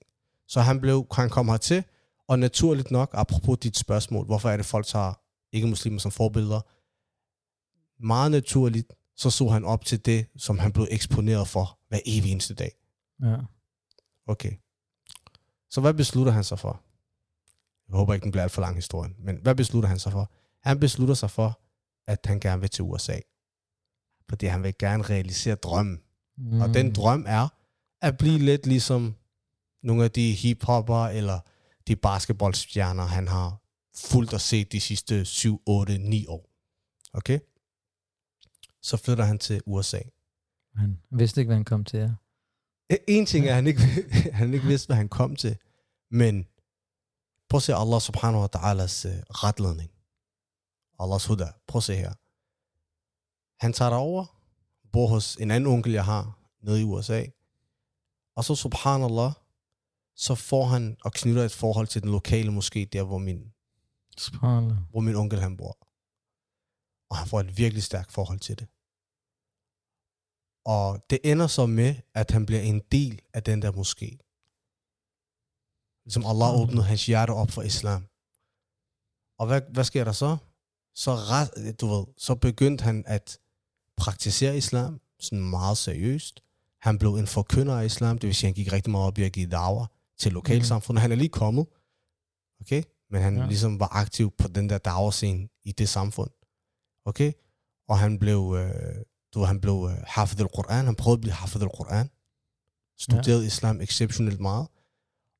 Så han, blev, han kom hertil, og naturligt nok, apropos dit spørgsmål, hvorfor er det, folk tager ikke-muslimer som forbilleder? Meget naturligt, så så han op til det, som han blev eksponeret for hver evig eneste dag. Ja. Okay. Så hvad beslutter han sig for? Jeg håber ikke, den bliver alt for lang historien. Men hvad beslutter han sig for? Han beslutter sig for, at han gerne vil til USA. Fordi han vil gerne realisere drømmen. Mm. Og den drøm er at blive lidt ligesom nogle af de hiphopper eller de basketballstjerner, han har fuldt og set de sidste 7, 8, 9 år. Okay? Så flytter han til USA. Han vidste ikke, hvad han kom til. Ja. En ting er, at han ikke, han ikke vidste, hvad han kom til, men prøv at Allah subhanahu wa ta'alas uh, retledning. Allahs huda. Prøv at se her. Han tager over, bor hos en anden onkel, jeg har, nede i USA, og så subhanallah, så får han og knytter et forhold til den lokale moské, der hvor min, Subhanallah. hvor min onkel han bor. Og han får et virkelig stærkt forhold til det. Og det ender så med, at han bliver en del af den der moské. Ligesom Allah Mm. åbnede hans hjerte op for islam. Og hvad, hvad sker der så? Så, ret, du ved, så begyndte han at praktisere islam, sådan meget seriøst. Han blev en forkynder af islam, det vil sige, at han gik rigtig meget op i at give dager til lokalsamfundet. Han er lige kommet, okay? Men han Ja. ligesom var aktiv på den der dagerscene i det samfund. Okay? Og han blev, øh, du han blev øh, hafid al-Quran, han prøvede at blive hafid al-Quran. Studerede ja. islam exceptionelt meget.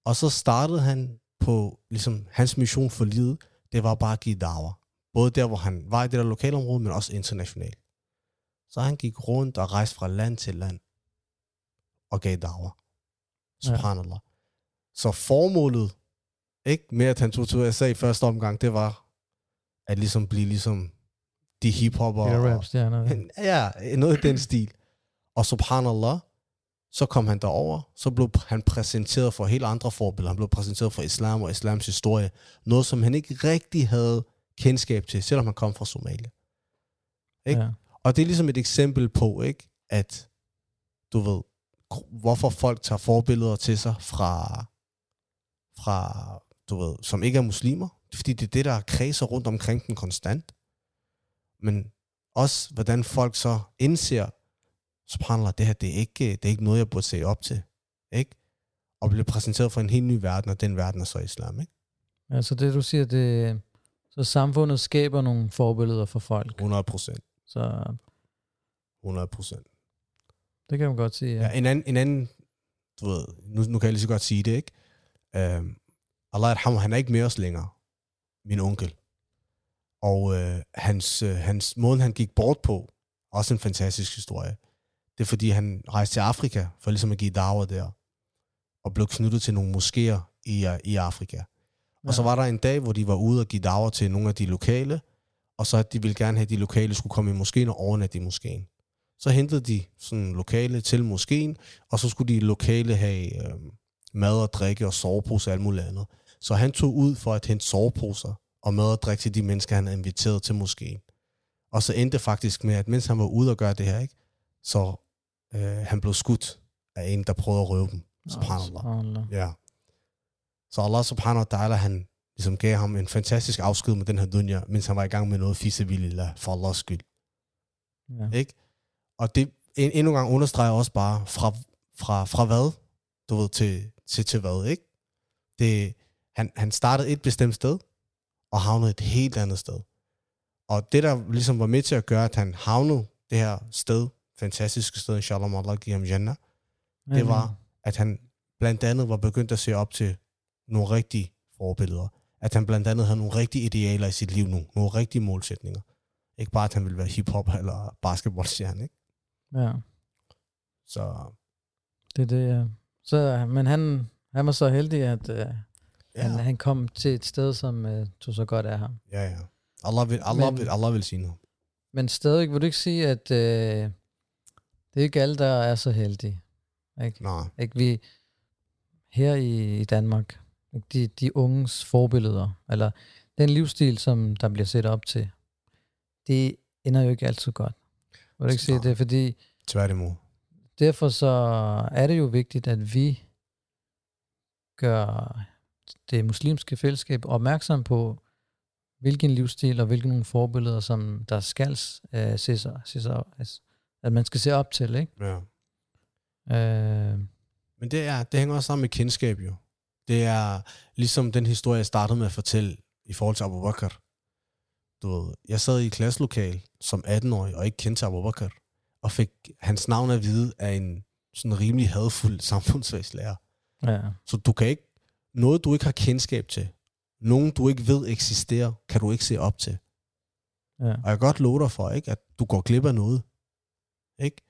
Og så startede han på, ligesom, hans mission for livet, det var bare at give dager. Både der, hvor han var i det der lokalområde, men også internationalt. Så han gik rundt og rejste fra land til land og gav dager. Subhanallah. Ja. Så formålet, ikke med at han tog til USA i første omgang, det var at ligesom blive ligesom de hiphopper. Det er rapstjerner. ja. Ja, noget i den stil. Og subhanallah, så kom han derover, så blev han præsenteret for helt andre forbilleder. Han blev præsenteret for islam og islams historie. Noget, som han ikke rigtig havde kendskab til, selvom han kom fra Somalia. Ikke? Ja. Og det er ligesom et eksempel på, ikke, at du ved, hvorfor folk tager forbilleder til sig fra, fra du ved, som ikke er muslimer. Det er fordi, det er det, der kredser rundt omkring den konstant. Men også, hvordan folk så indser, subhanallah, det her, det er ikke, det er ikke noget, jeg burde se op til. Ikke? Og bliver præsenteret for en helt ny verden, og den verden er så islam, ikke? Altså det, du siger, det, så samfundet skaber nogle forbilleder for folk. 100 procent. Så 100 procent. det kan man godt sige, Ja. ja. en, anden, en anden, du ved, nu, nu kan jeg lige så godt sige det, ikke? Um, Allah Arham, han er ikke med os længere, min onkel. Og uh, hans, uh, hans måde, han gik bort på, også en fantastisk historie. Det er fordi, han rejste til Afrika, for ligesom at give dager der, og blev knyttet til nogle moskéer i, i Afrika. Og så var der en dag, hvor de var ude og give dager til nogle af de lokale, og så at de ville gerne have, at de lokale skulle komme i moskéen og overnatte i moskéen. Så hentede de sådan lokale til moskéen, og så skulle de lokale have øh, mad og drikke og soveposer og alt muligt andet. Så han tog ud for at hente soveposer og mad og drikke til de mennesker, han havde inviteret til moskéen. Og så endte faktisk med, at mens han var ude og gøre det her, ikke, så øh, han blev skudt af en, der prøvede at røve dem. Subhanallah. Subhanallah. Ja. Så Allah subhanahu wa ta'ala, han ligesom gav ham en fantastisk afsked med den her dunya, mens han var i gang med noget fisabilillah for Allahs skyld. Ja. Ikke? Og det en, endnu en gang understreger også bare, fra, fra, fra hvad, du ved, til, til, til hvad, ikke? Det, han, han startede et bestemt sted, og havnede et helt andet sted. Og det, der ligesom var med til at gøre, at han havnede det her sted, fantastiske sted, inshallah, må Allah give ham jannah, det var, at han blandt andet var begyndt at se op til nogle rigtige forbilleder. At han blandt andet havde nogle rigtige idealer i sit liv nu. Nogle rigtige målsætninger. Ikke bare, at han ville være hiphop eller basketballstjerne, ikke? Ja, Så det er det, ja. Så, men han, han var så heldig, at uh, ja, han, han kom til et sted, som uh, tog så godt af ham. ja, ja. Allah vil, Allah Men- vil, Allah vil sige noget. Men stadig vil du ikke sige, at uh, det er ikke alle, der er så heldige. Ikke? Nej, Ikke vi her i, i Danmark, ikke? De, de unges forbilleder, eller den livsstil, som der bliver set op til, det ender jo ikke altid godt. Vil du ikke sige det? Fordi tværtimod. derfor så er det jo vigtigt, at vi gør det muslimske fællesskab opmærksom på, hvilken livsstil og hvilke nogle forbilleder, som der skal uh, se sig, se sig, at man skal se op til, ikke? Ja. Uh, Men det, er, det hænger også sammen med kendskab jo. Det er ligesom den historie, jeg startede med at fortælle i forhold til Abu Bakr. Du ved, jeg sad i et klasselokal som 18-årig og ikke kendte Abu Bakr, og fik hans navn at vide af en sådan rimelig hadfuld samfundsfagslærer. ja, Så du kan ikke, noget du ikke har kendskab til, nogen du ikke ved eksisterer, kan du ikke se op til. ja. Og jeg kan godt love dig for, ikke, at du går glip af noget. Ikke?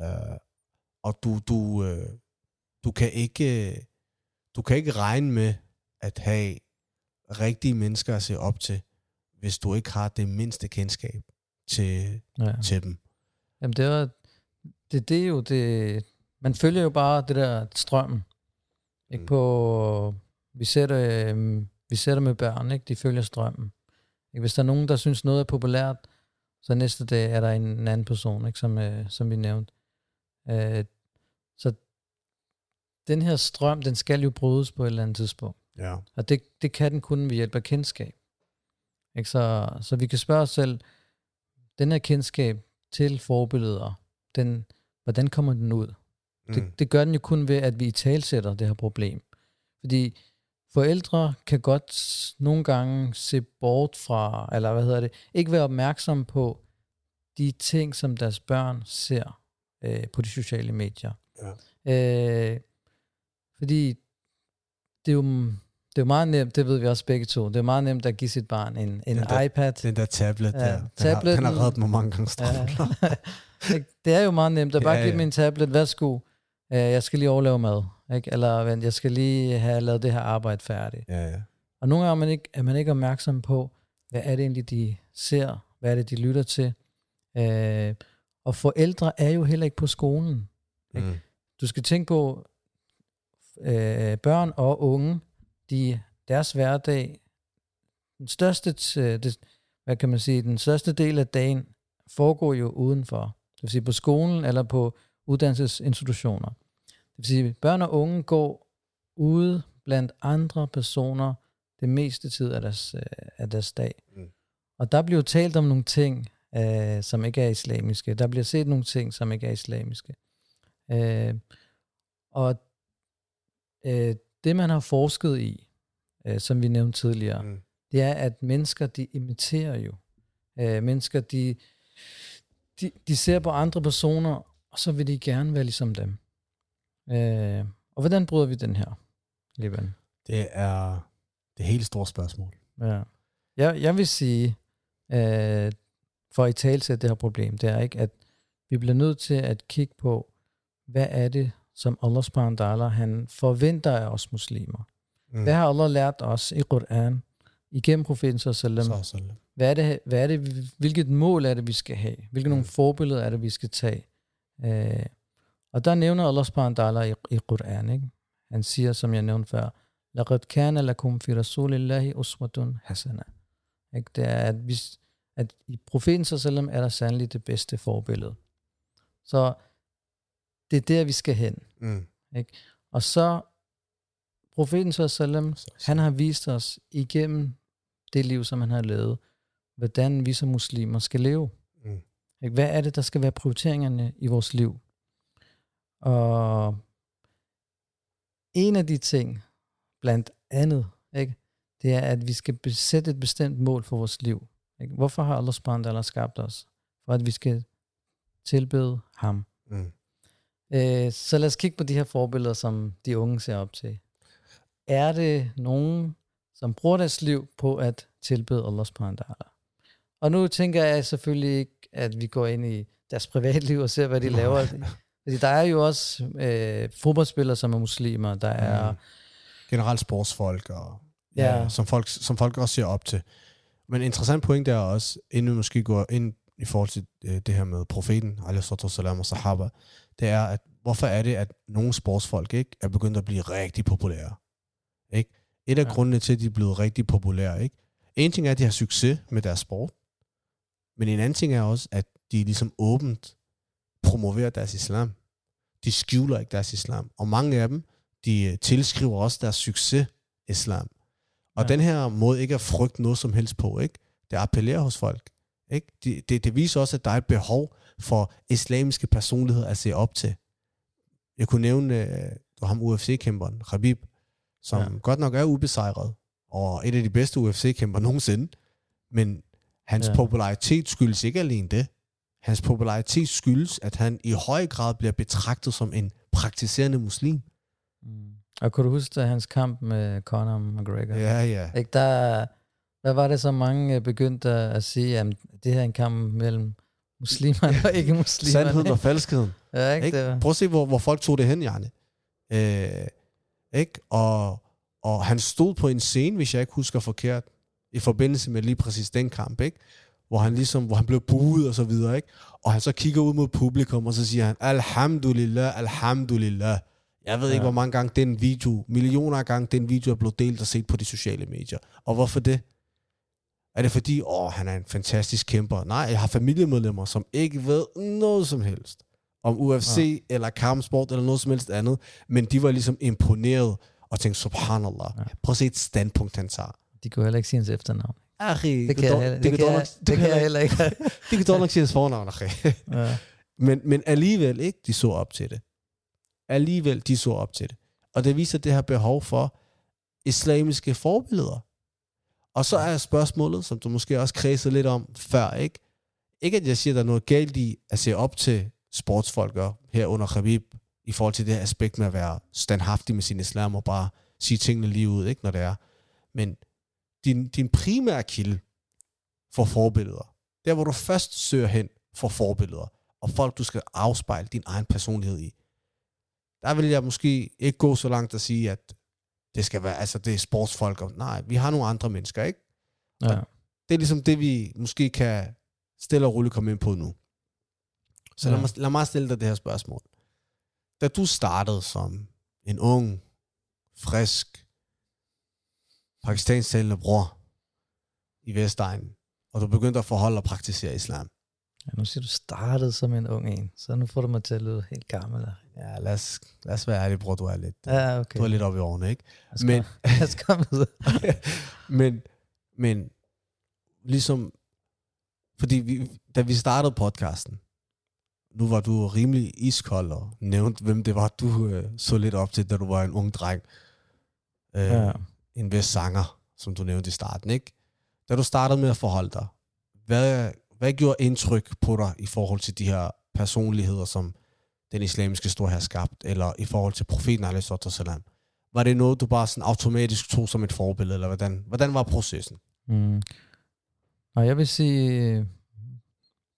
Uh, og du, du, uh, du, kan ikke, du kan ikke regne med at have rigtige mennesker at se op til, hvis du ikke har det mindste kendskab til, ja. til dem. Jamen det er, det, det er jo det, man følger jo bare det der strømmen. Ikke Mm. på, vi sætter, øhm, vi sætter med børn, ikke? de følger strømmen. Ikke? Hvis der er nogen, der synes noget er populært, så næste dag er der en, en anden person, ikke? Som, øh, som vi nævnte. Øh, så den her strøm, den skal jo brydes på et eller andet tidspunkt. Ja. Og det, det kan den kun ved hjælp af kendskab. Ikke? Så, så vi kan spørge os selv, den her kendskab til forbilleder, den, hvordan kommer den ud? Mm. Det, det gør den jo kun ved, at vi talsætter det her problem. Fordi forældre kan godt nogle gange se bort fra, eller hvad hedder det, ikke være opmærksom på de ting, som deres børn ser øh, på de sociale medier. Ja. Øh, fordi det er, jo, det er jo meget nemt, det ved vi også begge to, det er meget nemt at give sit barn en, en Den der- iPad. Den der tablet Ja, der, den, har, tabletten- den har reddet mig mange gange Ja. det er jo meget nemt at bare Ja, give ja. dem en tablet, værsgo, øh, jeg skal lige overlave mad, ikke? eller vent, jeg skal lige have lavet det her arbejde færdigt. ja, ja. Og nogle gange er man ikke, er man ikke opmærksom på, hvad er det egentlig, de ser, hvad er det, de lytter til. Øh, og forældre er jo heller ikke på skolen. Ikke? Mm. Du skal tænke på, øh, børn og unge, de, deres hverdag, den største, t- det, hvad kan man sige, den største del af dagen foregår jo udenfor. Det vil sige på skolen eller på uddannelsesinstitutioner. Det vil sige, at børn og unge går ude blandt andre personer det meste tid af deres, øh, af deres dag. Mm. Og der bliver talt om nogle ting, øh, som ikke er islamiske. Der bliver set nogle ting, som ikke er islamiske. Øh, og øh, det, man har forsket i, øh, som vi nævnte tidligere, Mm. det er, at mennesker, de imiterer jo. Øh, mennesker, de, de, de ser på andre personer, og så vil de gerne være ligesom dem. Øh, og hvordan bryder vi den her, Liban? Det er det helt store spørgsmål. Ja. Jeg, jeg vil sige, øh, for at i det her problem, det er ikke, at vi bliver nødt til at kigge på, hvad er det, som Allah subhanahu han forventer af os muslimer. Mm. Hvad har Allah lært os i Quran, igennem profeten sallam? Hvad er, det, hvad er det, hvilket mål er det, vi skal have? Hvilke nogle Mm. forbilleder er det, vi skal tage? Øh, og der nævner Allah subhanahu wa ta'ala i, i Quran, ikke? Han siger, som jeg nævnte før, لَقَدْ كَانَ لَكُمْ فِي رَسُولِ اللَّهِ أُسْوَةٌ حَسَنَةٌ ikke? Det er, at, vi, at i profeten sallam er der sandelig det bedste forbillede. Så det er der, vi skal hen. Mm. Og så, profeten sallam, Så, så. han har vist os igennem det liv, som han har levet, hvordan vi som muslimer skal leve. Mm. Ikke? Hvad er det, der skal være prioriteringerne i vores liv? Og en af de ting, blandt andet, ikke, det er, at vi skal besætte et bestemt mål for vores liv. Ikke? Hvorfor har Allah subhanahu skabt os? For at vi skal tilbede ham. Mm. Øh, så lad os kigge på de her forbilleder, som de unge ser op til. Er det nogen, som bruger deres liv på at tilbede Allah subhanahu? Og nu tænker jeg selvfølgelig ikke, at vi går ind i deres privatliv og ser, hvad de laver. Fordi der er jo også øh, fodboldspillere, som er muslimer. Der er... Mm. Generelt sportsfolk, og Ja. ja. som, folk, som folk også ser op til. Men en interessant point der er også, inden vi måske går ind i forhold til øh, det her med profeten, salam og sahaba, det er, at hvorfor er det, at nogle sportsfolk ikke er begyndt at blive rigtig populære? Ikke? Et af Ja. grundene til, at de er blevet rigtig populære, ikke? En ting er, at de har succes med deres sport, men en anden ting er også, at de ligesom åbent promoverer deres islam. De skjuler ikke deres islam. Og mange af dem, de øh, tilskriver også deres succes islam. Og Ja. den her måde ikke at frygte noget som helst på, ikke? det appellerer hos folk. Ikke? Det, det, det viser også, at der er et behov for islamiske personligheder at se op til. Jeg kunne nævne øh, ham UFC-kæmperen, Khabib, som Ja. godt nok er ubesejret, og et af de bedste UFC-kæmper nogensinde, men hans ja. popularitet skyldes ikke alene det. Hans popularitet skyldes, at han i høj grad bliver betragtet som en praktiserende muslim. Mm. Og kunne du huske hans kamp med Conor McGregor? Ja, ja. Ikke, der, der var det så mange øh, begyndte at sige, at det her er en kamp mellem muslimerne og ikke muslimerne. Sandheden og falskheden. Ja, ikke? Ikke? Det var, Prøv at se, hvor, hvor folk tog det hen, Janne. Øh, ikke? Og, og han stod på en scene, hvis jeg ikke husker forkert, i forbindelse med lige præcis den kamp, ikke? Hvor han ligesom, hvor han blev buet og så videre, ikke? Og han så kigger ud mod publikum, og så siger han, Alhamdulillah, Alhamdulillah. Jeg ved ja. Ikke, hvor mange gange den video, millioner af gange den video er blevet delt og set på de sociale medier. Og hvorfor det? Er det fordi, åh, han er en fantastisk kæmper? Nej, jeg har familiemedlemmer, som ikke ved noget som helst om UFC ja. eller kampsport eller noget som helst andet, men de var ligesom imponeret og tænkte, subhanallah, ja. prøv at se et standpunkt, han tager. de kunne heller ikke sige hans efternavn. Akhi, Det kan jeg, heller- det kan jeg, det kan jeg heller ikke. Det kan dog nok sige hans fornavn, ja. Men, men alligevel ikke, de så op til det. Alligevel, de så op til det. Og det viser det her behov for islamiske forbilleder. Og så er spørgsmålet, som du måske også kredsede lidt om før, ikke? Ikke at jeg siger, at der er noget galt i at se op til sportsfolk og herunder Khabib, i forhold til det her aspekt med at være standhaftig med sin islam og bare sige tingene lige ud, ikke, når det er. Men din, din primære kilde for forbilleder, der hvor du først søger hen for forbilleder, og folk, du skal afspejle din egen personlighed i. Der vil jeg måske ikke gå så langt at sige, at det skal være, altså det er sportsfolk. Og, nej, vi har nogle andre mennesker, ikke? Ja. Det er ligesom det, vi måske kan stille og roligt komme ind på nu. Så lad, Ja. mig, lad mig stille dig det her spørgsmål. Da du startede som en ung, frisk, pakistansk talende bror i Vestegnen, og du begyndte at forholde og praktisere islam, Ja, nu siger du startede som en ung en, så nu får du mig til at lyde helt gammel. Ja, lad os, lad os være ærlige, bror. Du er lidt, Ja, okay. du er lidt oppe i årene, ikke? Lad os men- Lad os komme men, men ligesom, fordi vi, da vi startede podcasten, nu var du rimelig iskold og nævnte, hvem det var, du øh, så lidt op til, da du var en ung dreng. Øh, Ja. En vis sanger, som du nævnte i starten, ikke? Da du startede med at forholde dig, hvad, hvad gjorde indtryk på dig i forhold til de her personligheder, som den islamiske stor har skabt, eller i forhold til profeten, salam? Var det noget, du bare sådan automatisk tog som et forbillede, eller hvordan, hvordan var processen? Mm. Og jeg vil sige,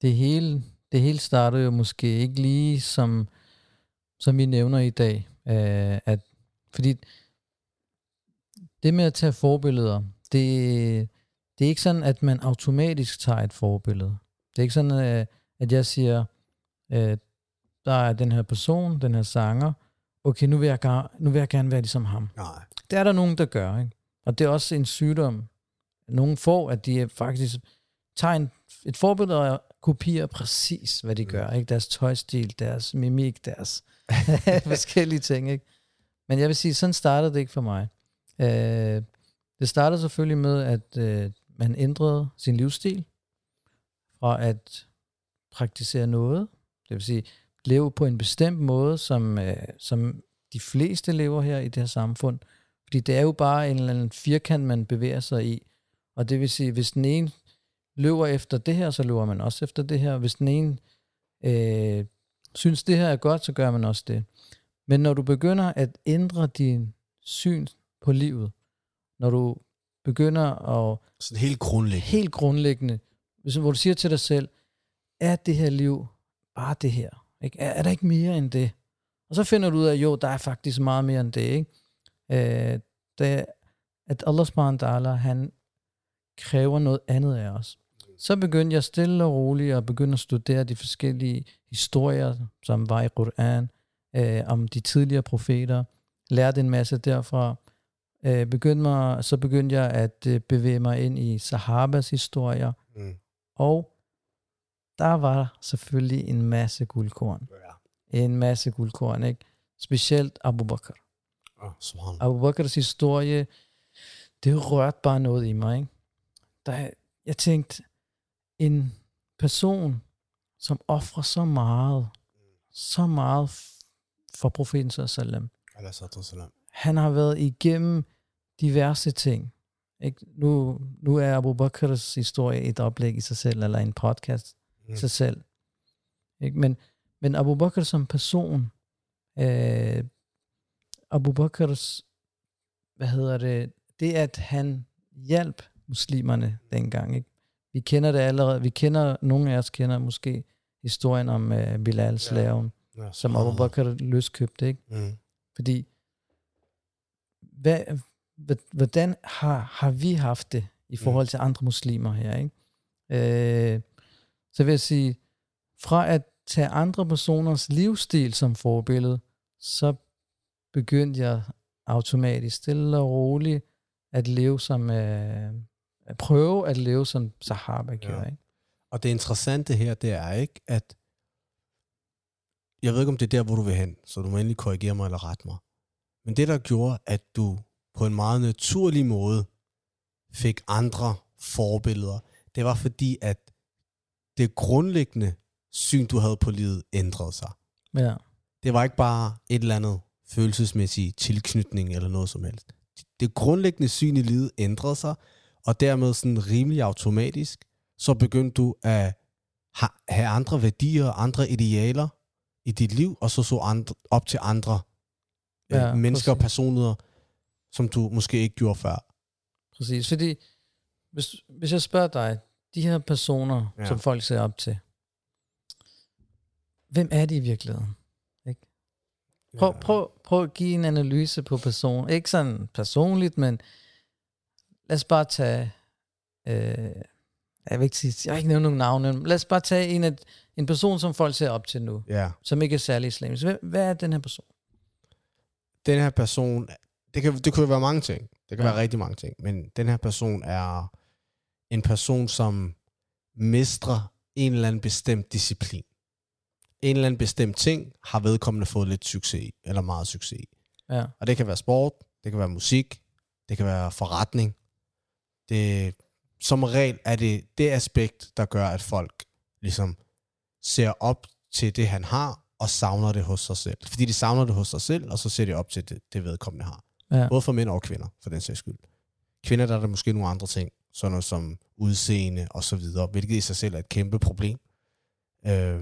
det hele, det hele startede jo måske ikke lige som, som vi nævner i dag. Øh, at, fordi det med at tage forbilleder, det, det er ikke sådan, at man automatisk tager et forbillede. Det er ikke sådan, øh, at jeg siger, øh, der er den her person, den her sanger, okay, nu vil jeg, nu vil jeg gerne være ligesom ham. Nej. Det er der nogen, der gør, ikke? Og det er også en sygdom, nogen får, at de faktisk tager en, et forbillede og kopierer præcis, hvad de Mm. gør. Ikke? Deres tøjstil, deres mimik, deres forskellige ting. Ikke? Men jeg vil sige, sådan startede det ikke for mig. Øh, det startede selvfølgelig med, at øh, man ændrede sin livsstil fra at praktisere noget, det vil sige leve på en bestemt måde, som, øh, som de fleste lever her i det her samfund. Fordi det er jo bare en eller anden firkant, man bevæger sig i. Og det vil sige, hvis den ene løber efter det her, så løber man også efter det her. Hvis den ene øh, synes, det her er godt, så gør man også det. Men når du begynder at ændre din syn på livet, når du begynder at Sådan helt grundlæggende. helt grundlæggende, hvor du siger til dig selv, er det her liv bare det her? Ikke? Er, er der ikke mere end det? Og så finder du ud af, jo, der er faktisk meget mere end det. Ikke? Øh, det, at Allah subhanahu han kræver noget andet af os. Så begyndte jeg stille og roligt at begynde at studere de forskellige historier, som var i Quran, øh, om de tidligere profeter, lærte en masse derfra, øh, begyndte mig, så begyndte jeg at øh, bevæge mig ind i Sahabas historier, Mm. og der var selvfølgelig en masse guldkorn. Ja. En masse guldkorn, ikke? Specielt Abu Bakr. Oh, subhanallah. Abu Bakrs historie, det rørte bare noget i mig, ikke? Der, jeg tænkte, en person, som offrer så meget, så meget for profeten sallam, han har været igennem diverse ting. Ikke? Nu, nu er Abu Bakrs historie et oplæg i sig selv, eller en podcast i Mm. sig selv. Ikke? Men, men Abu Bakr som person, øh, Abu Bakrs, hvad hedder det, det at han hjalp muslimerne dengang. Ikke? Vi kender det allerede, vi kender, nogle af os kender måske historien om øh, Bilal, slaven, Ja, som Abu. Bakr løskøbte, ikke? Mm. Fordi, hvad, hvordan har, har vi haft det i forhold til andre muslimer her? Ikke? Øh, så vil jeg sige, fra at tage andre personers livsstil som forbillede, så begyndte jeg automatisk stille og roligt at leve som, øh, at prøve at leve som Sahaba gjorde. Ja. Ikke? Og det interessante her, det er ikke, at jeg ved ikke, om det er der, hvor du vil hen, så du må endelig korrigere mig eller rette mig. Men det, der gjorde, at du på en meget naturlig måde fik andre forbilleder, det var fordi, at det grundlæggende syn, du havde på livet, ændrede sig. Ja. Det var ikke bare et eller andet følelsesmæssig tilknytning eller noget som helst. Det grundlæggende syn i livet ændrede sig, og dermed sådan rimelig automatisk, så begyndte du at ha- have andre værdier, andre idealer i dit liv, og så så andre, op til andre ja, Ja, mennesker og præcis. Som du måske ikke gjorde før. Præcis, fordi hvis, hvis jeg spørger dig, de her personer, Ja. ja. som folk ser op til, hvem er de i virkeligheden? Prøv, prøv, prøv at give en analyse på personen. Ikke sådan personligt, men lad os bare tage... Øh, jeg vil ikke sige, jeg har ikke nævnt nogen navne, men lad os bare tage en, af, en person, som folk ser op til nu, Ja. som ikke er særlig islamisk. Hvad, hvad er den her person? den her person, det kan, det kunne jo være mange ting. Det kan. Ja. være rigtig mange ting. Men den her person er en person, som mestrer en eller anden bestemt disciplin. En eller anden bestemt ting har vedkommende fået lidt succes i, eller meget succes i. Ja. Og det kan være sport, det kan være musik, det kan være forretning. Det, som regel er det det aspekt, der gør, at folk ligesom ser op til det, han har, og savner det hos sig selv. Fordi de savner det hos sig selv, og så ser de op til det, det vedkommende har. Ja. Både for mænd og kvinder, for den sags skyld. Kvinder, der er der måske nogle andre ting, sådan noget som udseende og så videre, hvilket i sig selv er et kæmpe problem. Øh,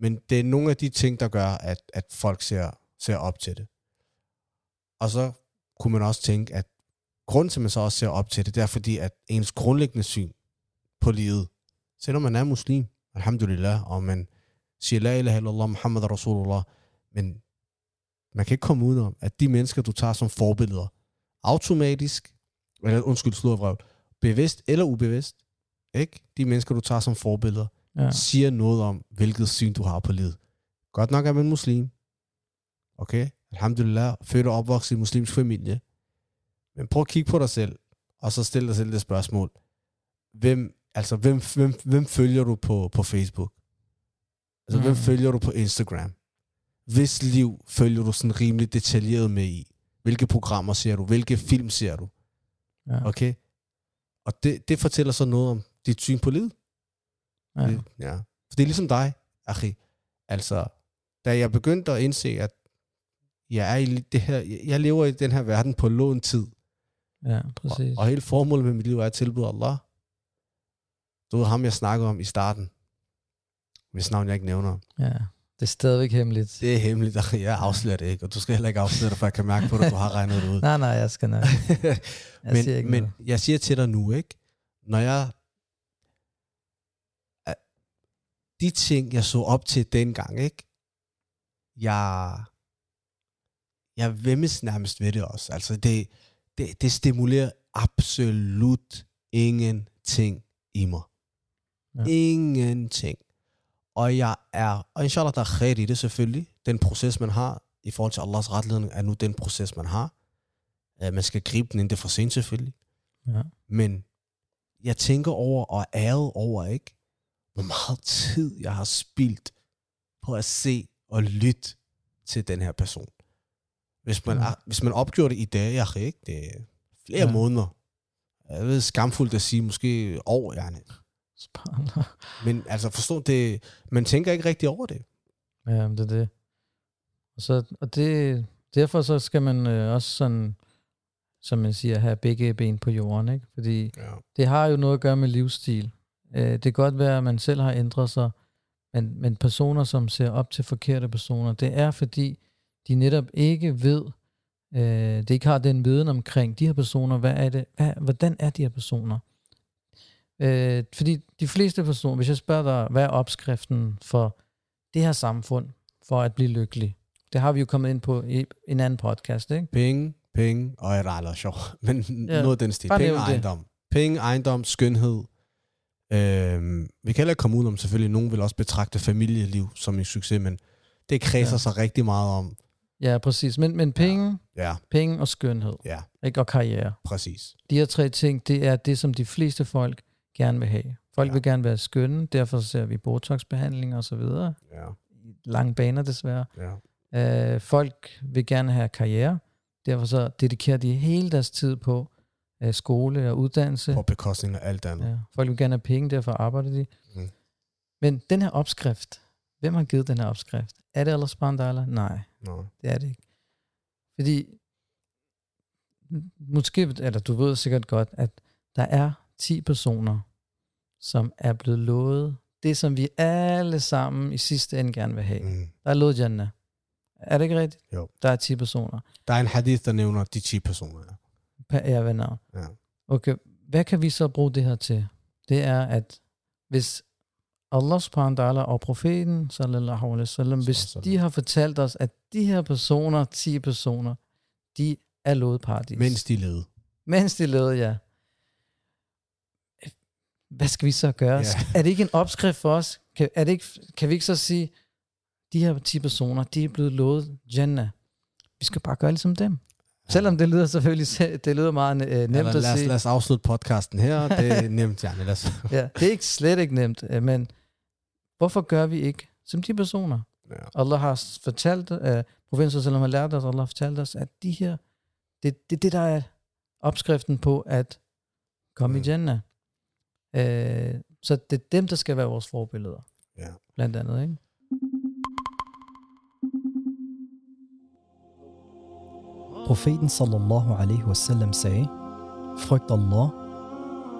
men det er nogle af de ting, der gør, at, at folk ser, ser op til det. Og så kunne man også tænke, at grunden til, at man så også ser op til det, det er fordi, at ens grundlæggende syn på livet, selvom man er muslim, alhamdulillah, og man siger la ilaha illallah, Muhammad Rasulullah, men man kan ikke komme udenom, at de mennesker, du tager som forbilleder, automatisk, eller undskyld, slurvrøv, bevidst eller ubevidst, ikke? De mennesker, du tager som forbilleder, Ja. siger noget om, hvilket syn du har på livet. Godt nok er man muslim. Okay? Alhamdulillah, født og opvokset i en muslimsk familie. Men prøv at kigge på dig selv, og så stil dig selv det spørgsmål. Hvem, altså, hvem, hvem, hvem følger du på, på Facebook? Altså, mm. hvem følger du på Instagram? Hvis liv følger du sådan rimelig detaljeret med i? Hvilke programmer ser du? Hvilke film ser du? Ja. Okay? Og det, det fortæller så noget om dit syn på livet. Ja. Det, ja. For det er ligesom dig, Achi. Altså, da jeg begyndte at indse, at jeg, er i det her, jeg lever i den her verden på lån tid, ja, og, præcis. og hele formålet med mit liv er at tilbyde Allah. Du ved ham, jeg snakkede om i starten, hvis navn jeg ikke nævner. Ja. Det er stadigvæk hemmeligt. Det er hemmeligt, og jeg afslører det ikke, og du skal heller ikke afsløre det, for jeg kan mærke på at du har regnet det ud. Nej, nej, jeg skal nok. Jeg men, siger ikke men noget. jeg siger til dig nu, ikke? Når jeg... De ting, jeg så op til dengang, ikke? Jeg... Jeg vemmes nærmest ved det også. Altså, det, det, det stimulerer absolut ingenting i mig. Ja. Ingenting. Og jeg er, og inshallah, der er khair i det selvfølgelig. Den proces, man har i forhold til Allahs retledning, er nu den proces, man har. Uh, man skal gribe den, inden det er for sent selvfølgelig. Ja. Men jeg tænker over og æret over, ikke? Hvor meget tid jeg har spildt på at se og lytte til den her person. Hvis man, Ja. hvis man opgjorde det i dag, jeg ikke? Det er flere Ja. måneder. Jeg ved, skamfuldt at sige, måske år, yani. Subhanallah. Men altså forstå, det, man tænker ikke rigtig over det. Ja, det er det. Og, så, og det, derfor så skal man øh, også sådan, som man siger, have begge ben på jorden, ikke? Fordi Ja. det har jo noget at gøre med livsstil. Øh, det kan godt være, at man selv har ændret sig, men, men personer, som ser op til forkerte personer, det er fordi, de netop ikke ved, øh, det ikke har den viden omkring de her personer, hvad er det, hvad, hvordan er de her personer? Øh, fordi de fleste personer, hvis jeg spørger dig, hvad er opskriften for det her samfund, for at blive lykkelig? Det har vi jo kommet ind på i en anden podcast, ikke? Penge, penge og et eller sjov. Men Ja, ja. noget af den stil. Penge og det. ejendom. Penge, ejendom, skønhed. Øhm, vi kan heller ikke komme ud om, selvfølgelig, nogen vil også betragte familieliv som en succes, men det kredser Ja. ja. sig rigtig meget om. Ja, præcis. Men, men penge, Ja, penge og skønhed, ja, ikke? og karriere. præcis. De her tre ting, det er det, som de fleste folk gerne vil have. Folk ja. Vil gerne være skønne, derfor ser vi botoxbehandlinger og så videre. Ja, Lange baner desværre. ja. Øh, folk vil gerne have karriere, derfor så dedikerer de hele deres tid på øh, skole og uddannelse. På bekostning af alt andet. Ja. Folk vil gerne have penge, derfor arbejder de. Mm. Men den her opskrift, hvem har givet den her opskrift? Er det wa ta'ala? Nej, Nå. det er det ikke. Fordi, måske, eller du ved sikkert godt, at der er 10 personer, som er blevet lovet det, som vi alle sammen i sidste ende gerne vil have. Mm. Der er lovet Jannah. Er det ikke rigtigt? Jo. Der er 10 personer. Der er en hadith, der nævner de 10 personer. Ja. Ære ved navn. Ja. Okay, hvad kan vi så bruge det her til? Det er, at hvis Allah subhanahu wa ta'ala og profeten, sallallahu alaihi wasallam, hvis de har fortalt os, at de her personer, 10 personer, de er lovet paradis. Mens de levede. Mens de levede, ja. Hvad skal vi så gøre? Ja. Er det ikke en opskrift for os? Kan, er det ikke, kan vi ikke så sige, de her 10 personer, de er blevet lovet Jannah. Vi skal bare gøre ligesom dem. Selvom det lyder selvfølgelig det lyder meget øh, nemt Ja, at lad, os, sige. lad os afslutte podcasten her. Det er nemt, Janne. Lad os. Ja, det er ikke slet ikke nemt, øh, men Hvorfor gør vi ikke som de personer? Ja. Allah har fortalt, uh, profeten selvom har lært os, Allah har fortalt os, at de her, det, det, det der er opskriften på at komme mm. i Jannah. Uh, så det er dem, der skal være vores forbilleder. Ja. Blandt andet, ikke? Profeten sallallahu alaihi wasallam sagde, Frygt Allah,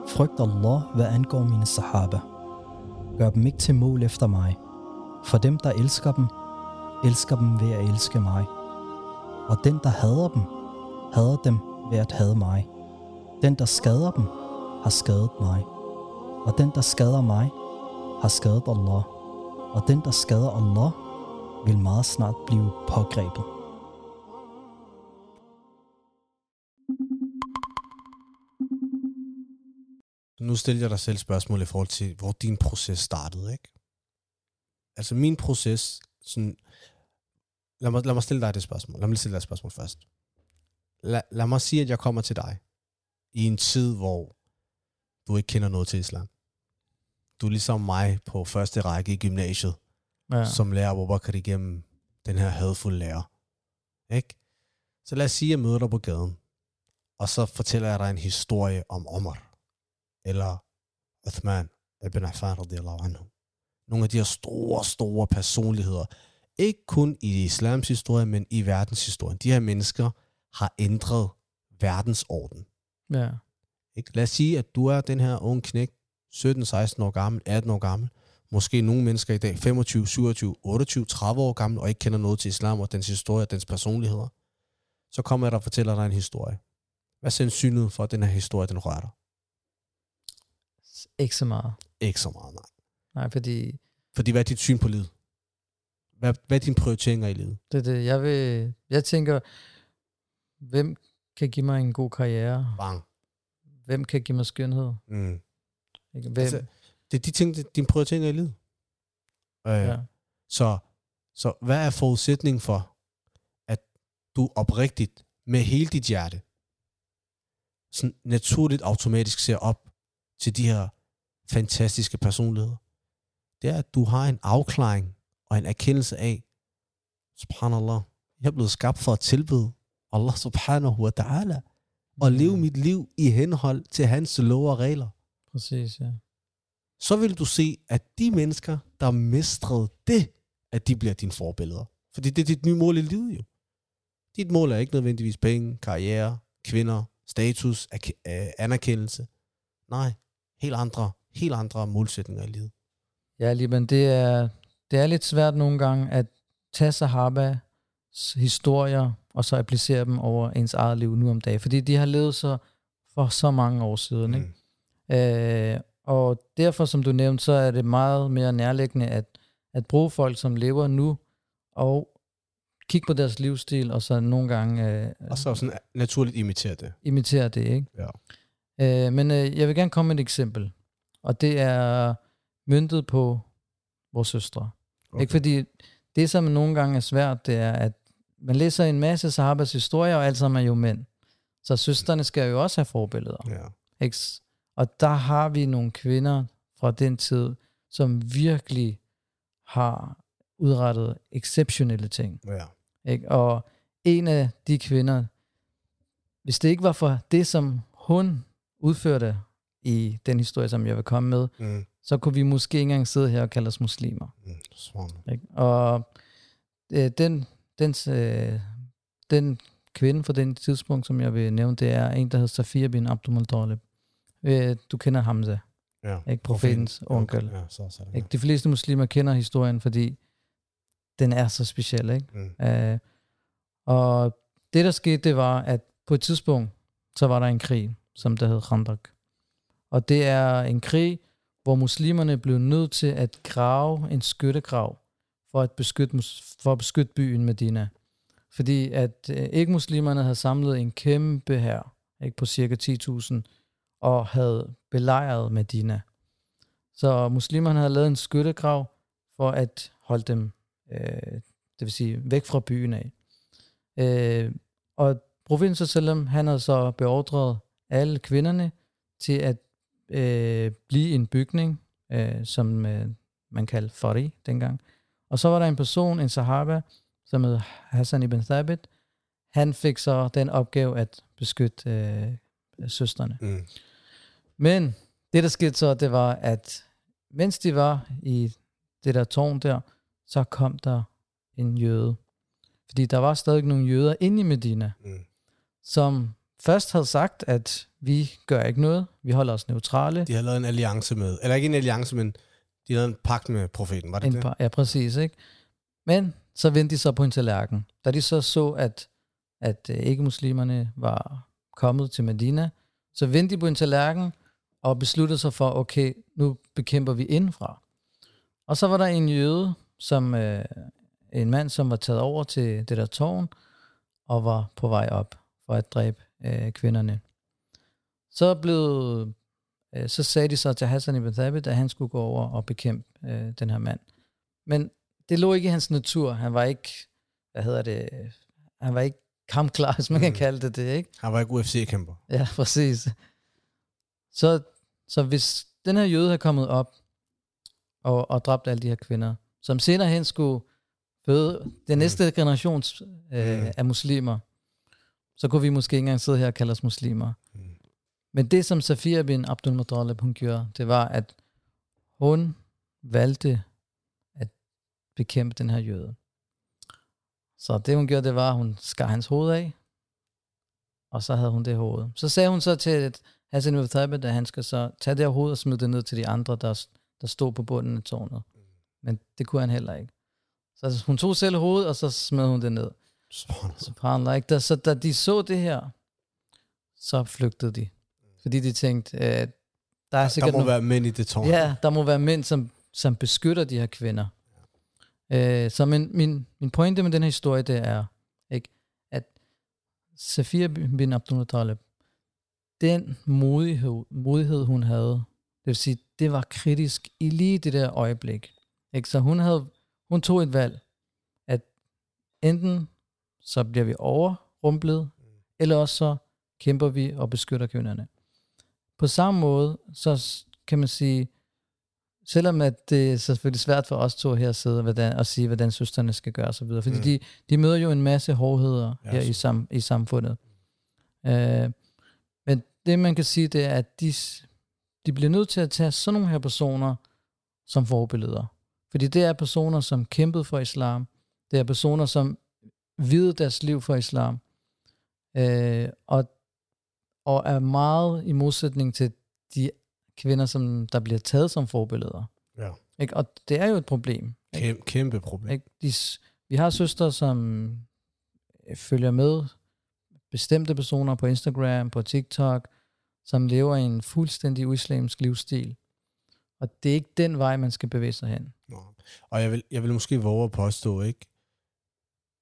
frygt Allah, hvad angår mine sahaba. Gør dem ikke til mål efter mig. For dem, der elsker dem, elsker dem ved at elske mig. Og den, der hader dem, hader dem ved at hade mig. Den, der skader dem, har skadet mig. Og den, der skader mig, har skadet Allah. Og den, der skader Allah, vil meget snart blive pågrebet. Nu stiller jeg dig selv spørgsmål i forhold til, hvor din proces startede, ikke? Altså min proces, sådan, lad mig, lad mig stille dig det spørgsmål. Lad mig stille dig et spørgsmål først. Lad, lad mig sige, at jeg kommer til dig i en tid, hvor du ikke kender noget til islam. Du er ligesom mig på første række i gymnasiet, Ja. som lærer Abu Bakr igennem den her hadfulde lærer. Ikke? Så lad os sige, at jeg møder dig på gaden, og så fortæller jeg dig en historie om Omar, eller Uthman ibn Affan radiyallahu anhu. Nogle af de her store, store personligheder. Ikke kun i islams historie, men i verdenshistorien. De her mennesker har ændret verdensorden. ja. Ikke? Lad os sige, at du er den her unge knæk, 17, 16 år gammel, 18 år gammel, måske nogle mennesker i dag, 25, 27, 28, 30 år gammel, og ikke kender noget til islam og dens historie og dens personligheder. Så kommer jeg der og fortæller dig en historie. Hvad er sandsynligheden for, at den her historie, den rører dig? Ikke så meget. Ikke så meget, nej. Nej, fordi Fordi hvad er dit syn på livet? Hvad, hvad er dine prioriteringer i livet? det er det. Jeg, vil, jeg tænker, hvem kan give mig en god karriere? Bang. Hvem kan give mig skønhed? Mm. Ikke? Altså, det er de ting, dine prioriteringer i livet. Øh, ja. Så, så hvad er forudsætningen for, at du oprigtigt med hele dit hjerte, sådan naturligt automatisk ser op til de her fantastiske personligheder? Det er, at du har en afklaring og en erkendelse af, subhanallah, jeg er blevet skabt for at tilbede Allah subhanahu wa ta'ala, og leve mit liv i henhold til hans love og regler Præcis, ja. så vil du se, at de mennesker, der mestrede det, at de bliver dine forbilleder. Fordi det er dit nye mål i livet jo. Dit mål er ikke nødvendigvis penge, karriere, kvinder, status, øh, anerkendelse. Nej, helt andre, helt andre målsætninger i livet. Ja, Liban, det er, det er lidt svært nogle gange at tage Sahabas historier og så applicere dem over ens eget liv nu om dagen. Fordi de har levet så for så mange år siden. Ikke? Øh, og derfor, som du nævnte, så er det meget mere nærliggende at, at bruge folk, som lever nu, og kigge på deres livsstil, og så nogle gange øh, Og så sådan naturligt imitere det. imitere det. Ikke? Ja. Øh, men øh, jeg vil gerne komme med et eksempel, og det er myntet på vores søstre. Okay. Ikke fordi det, som nogle gange er svært, det er, at man læser en masse sahabas historier, og alt sammen er jo mænd. Så søsterne skal jo også have forbilleder. Ja. Ikke? Og der har vi nogle kvinder fra den tid, som virkelig har udrettet exceptionelle ting. ja. Ikke? Og en af de kvinder, hvis det ikke var for det, som hun udførte i den historie, som jeg vil komme med, Mm. så kunne vi måske ikke engang sidde her og kalde os muslimer. Mm. Ikke? Og øh, den, den, øh, den kvinde fra den tidspunkt, som jeg vil nævne, det er en, der hedder Safia bin Abdul Muttalib. Øh, du kender Hamza, Ja. ikke? profetens onkel. Ja, så, så, ja. Ikke? De fleste muslimer kender historien, fordi den er så speciel. Ikke? Mm. Øh, og det, der skete, det var, at på et tidspunkt, så var der en krig, som der hed Khandak. Og det er en krig, hvor muslimerne blev nødt til at grave en skyttegrav for at beskytte, for at beskytte byen Medina. Fordi at øh, ikke-muslimerne havde samlet en kæmpe hær ikke, på cirka 10.000 og havde belejret Medina. Så muslimerne havde lavet en skyttegrav for at holde dem, øh, det vil sige væk fra byen af. Øh, og provinsen selvom han havde så beordret alle kvinderne til at øh, blive i en bygning, øh, som øh, man kaldte Fari dengang. Og så var der en person, en sahaba, som hed Hassan ibn Thabit. Han fik så den opgave at beskytte øh, søsterne. Mm. Men det, der skete så, det var, at mens de var i det der tårn der, så kom der en jøde. Fordi der var stadig nogle jøder inde i Medina, Mm. som først havde sagt, at vi gør ikke noget, vi holder os neutrale. De har lavet en alliance med, eller ikke en alliance, men de lavet en pagt med profeten, var det En det? par, ja, præcis, ikke? Men så vendte de så på en tallerken. Da de så så, at, at øh, ikke-muslimerne var kommet til Medina, så vendte de på en tallerken og besluttede sig for, okay, nu bekæmper vi indenfra. Og så var der en jøde, som øh, en mand, som var taget over til det der tårn, og var på vej op for at dræbe øh, kvinderne. Så blev øh, så sagde de så til Hassan ibn Thabit, at han skulle gå over og bekæmpe øh, den her mand. Men det lå ikke i hans natur. Han var ikke, hvad hedder det, han var ikke kampklar, hvis man kan Mm. kalde det det, ikke? Han var ikke UFC-kæmper. Ja, præcis. Så, så hvis den her jøde havde kommet op og, og dræbt alle de her kvinder, som senere hen skulle føde den næste generation øh, Mm. af muslimer, så kunne vi måske ikke engang sidde her og kalde os muslimer. Mm. Men det, som Safia bin Abdul Muttalib, hun gjorde, det var, at hun valgte at bekæmpe den her jøde. Så det, hun gjorde, det var, at hun skar hans hoved af, og så havde hun det hoved. Så sagde hun så til Hassan Thabit, at han skal så tage det hoved og smide det ned til de andre, der, der stod på bunden af tårnet. Men det kunne han heller ikke. Så hun tog selv hovedet, og så smed hun det ned. Subhanallah. Ikke? Da, så da de så det her, så flygtede de. Fordi de tænkte, at der er Der sikkert må nogle, være mænd i det tårn. ja, der må være mænd, som, som beskytter de her kvinder. Øh, så min, min, min pointe med den her historie, det er, ikke, at Safia bin Abdul Talib, den modighed, modighed, hun havde, det vil sige, det var kritisk i lige det der øjeblik. Ikke? Så hun, havde, hun tog et valg, at enten så bliver vi overrumplet, eller også så kæmper vi og beskytter kvinderne. På samme måde, så kan man sige, selvom at det er selvfølgelig svært for os to her at sidde hvordan, og sige, hvordan søsterne skal gøre osv., fordi Mm. mm. de, de møder jo en masse hårdheder Ja, her i, sam, i samfundet. Øh, men det man kan sige, det er, at de, de bliver nødt til at tage sådan nogle her personer som forbilleder. Fordi det er personer, som kæmpede for islam. Det er personer, som videde deres liv for islam. Øh, og, og er meget i modsætning til de kvinder, som der bliver taget som forbilleder. Ja. Ikke? Og det er jo et problem. Ikke? Kæmpe, kæmpe problem. Ikke? De, vi har søstre, som øh, følger med bestemte personer på Instagram, på TikTok, som lever en fuldstændig uislamsk livsstil. Og det er ikke den vej, man skal bevæge sig hen. Nå. Og jeg vil, jeg vil måske våge at påstå, ikke?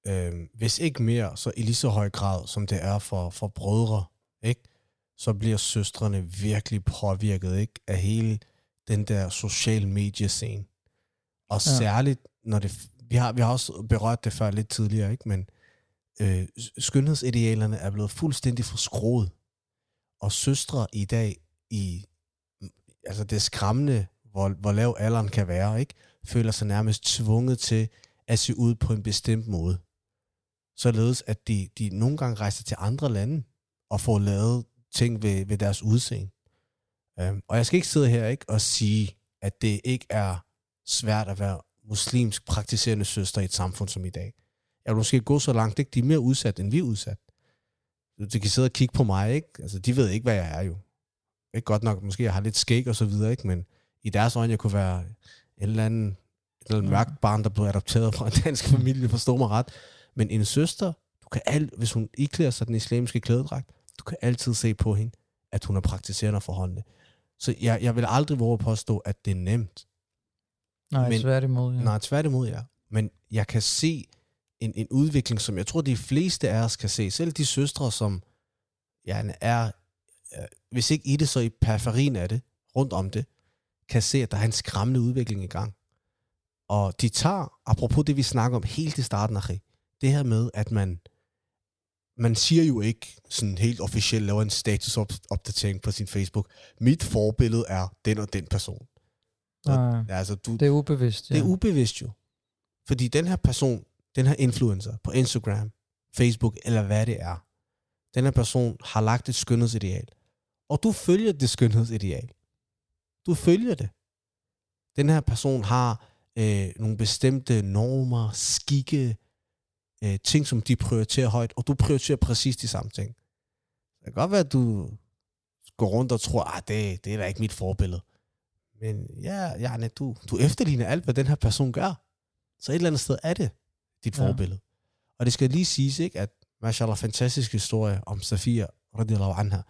Øhm, hvis ikke mere, så i lige så høj grad, som det er for, for brødre, ikke? så bliver søstrene virkelig påvirket ikke? af hele den der social mediescene. Og Ja. særligt, når det... Vi har, vi har også berørt det før lidt tidligere, ikke? men øh, skønhedsidealerne er blevet fuldstændig forskroet. Og søstre i dag, i altså det er skræmmende, hvor, hvor lav alderen kan være, ikke? føler sig nærmest tvunget til at se ud på en bestemt måde. Således at de, de nogle gange rejser til andre lande og får lavet ting ved, ved deres udseende. Um, og jeg skal ikke sidde her ikke og sige, at det ikke er svært at være muslimsk praktiserende søster i et samfund som i dag. Jeg vil måske gå så langt, ikke? de er mere udsat, end vi er udsat. De kan sidde og kigge på mig, ikke? Altså, de ved ikke, hvad jeg er jo. Ikke godt nok, måske jeg har lidt skæg og så videre, ikke? men i deres øjne, jeg kunne være en eller anden, et eller andet mørkt barn, der blev adopteret fra en dansk familie, forstå mig ret. Men en søster, du kan alt, hvis hun iklæder sig den islamiske klædedragt, du kan altid se på hende, at hun er praktiserende for håndene. Så jeg, jeg vil aldrig våge at påstå, at det er nemt. Nej, Men, tværtimod. Ja. Nej, tværtimod ja. Men jeg kan se en, en udvikling, som jeg tror, de fleste af os kan se. Selv de søstre, som ja, er, øh, hvis ikke i det, så i periferien af det, rundt om det, kan se, at der er en skræmmende udvikling i gang. Og de tager, apropos det, vi snakker om helt i starten af det her med, at man, man siger jo ikke sådan helt officielt, laver en statusopdatering på sin Facebook. Mit forbillede er den og den person. Nej, Ja, altså, du, det er ubevidst. Ja. det er ubevidst jo. Fordi den her person, den her influencer på Instagram, Facebook eller hvad det er, den her person har lagt et skønhedsideal. Og du følger det skønhedsideal. Du følger det. Den her person har øh, nogle bestemte normer, skikke, øh, ting, som de prioriterer højt, og du prioriterer præcis de samme ting. Det kan godt være, at du går rundt og tror, at ah, det, det er da ikke mit forbillede. Men ja, Janne, du, du efterligner alt, hvad den her person gør. Så et eller andet sted er det dit Ja. forbillede. Og det skal lige siges, ikke, at mashallah, fantastisk historie om Safia, radiallahu anha,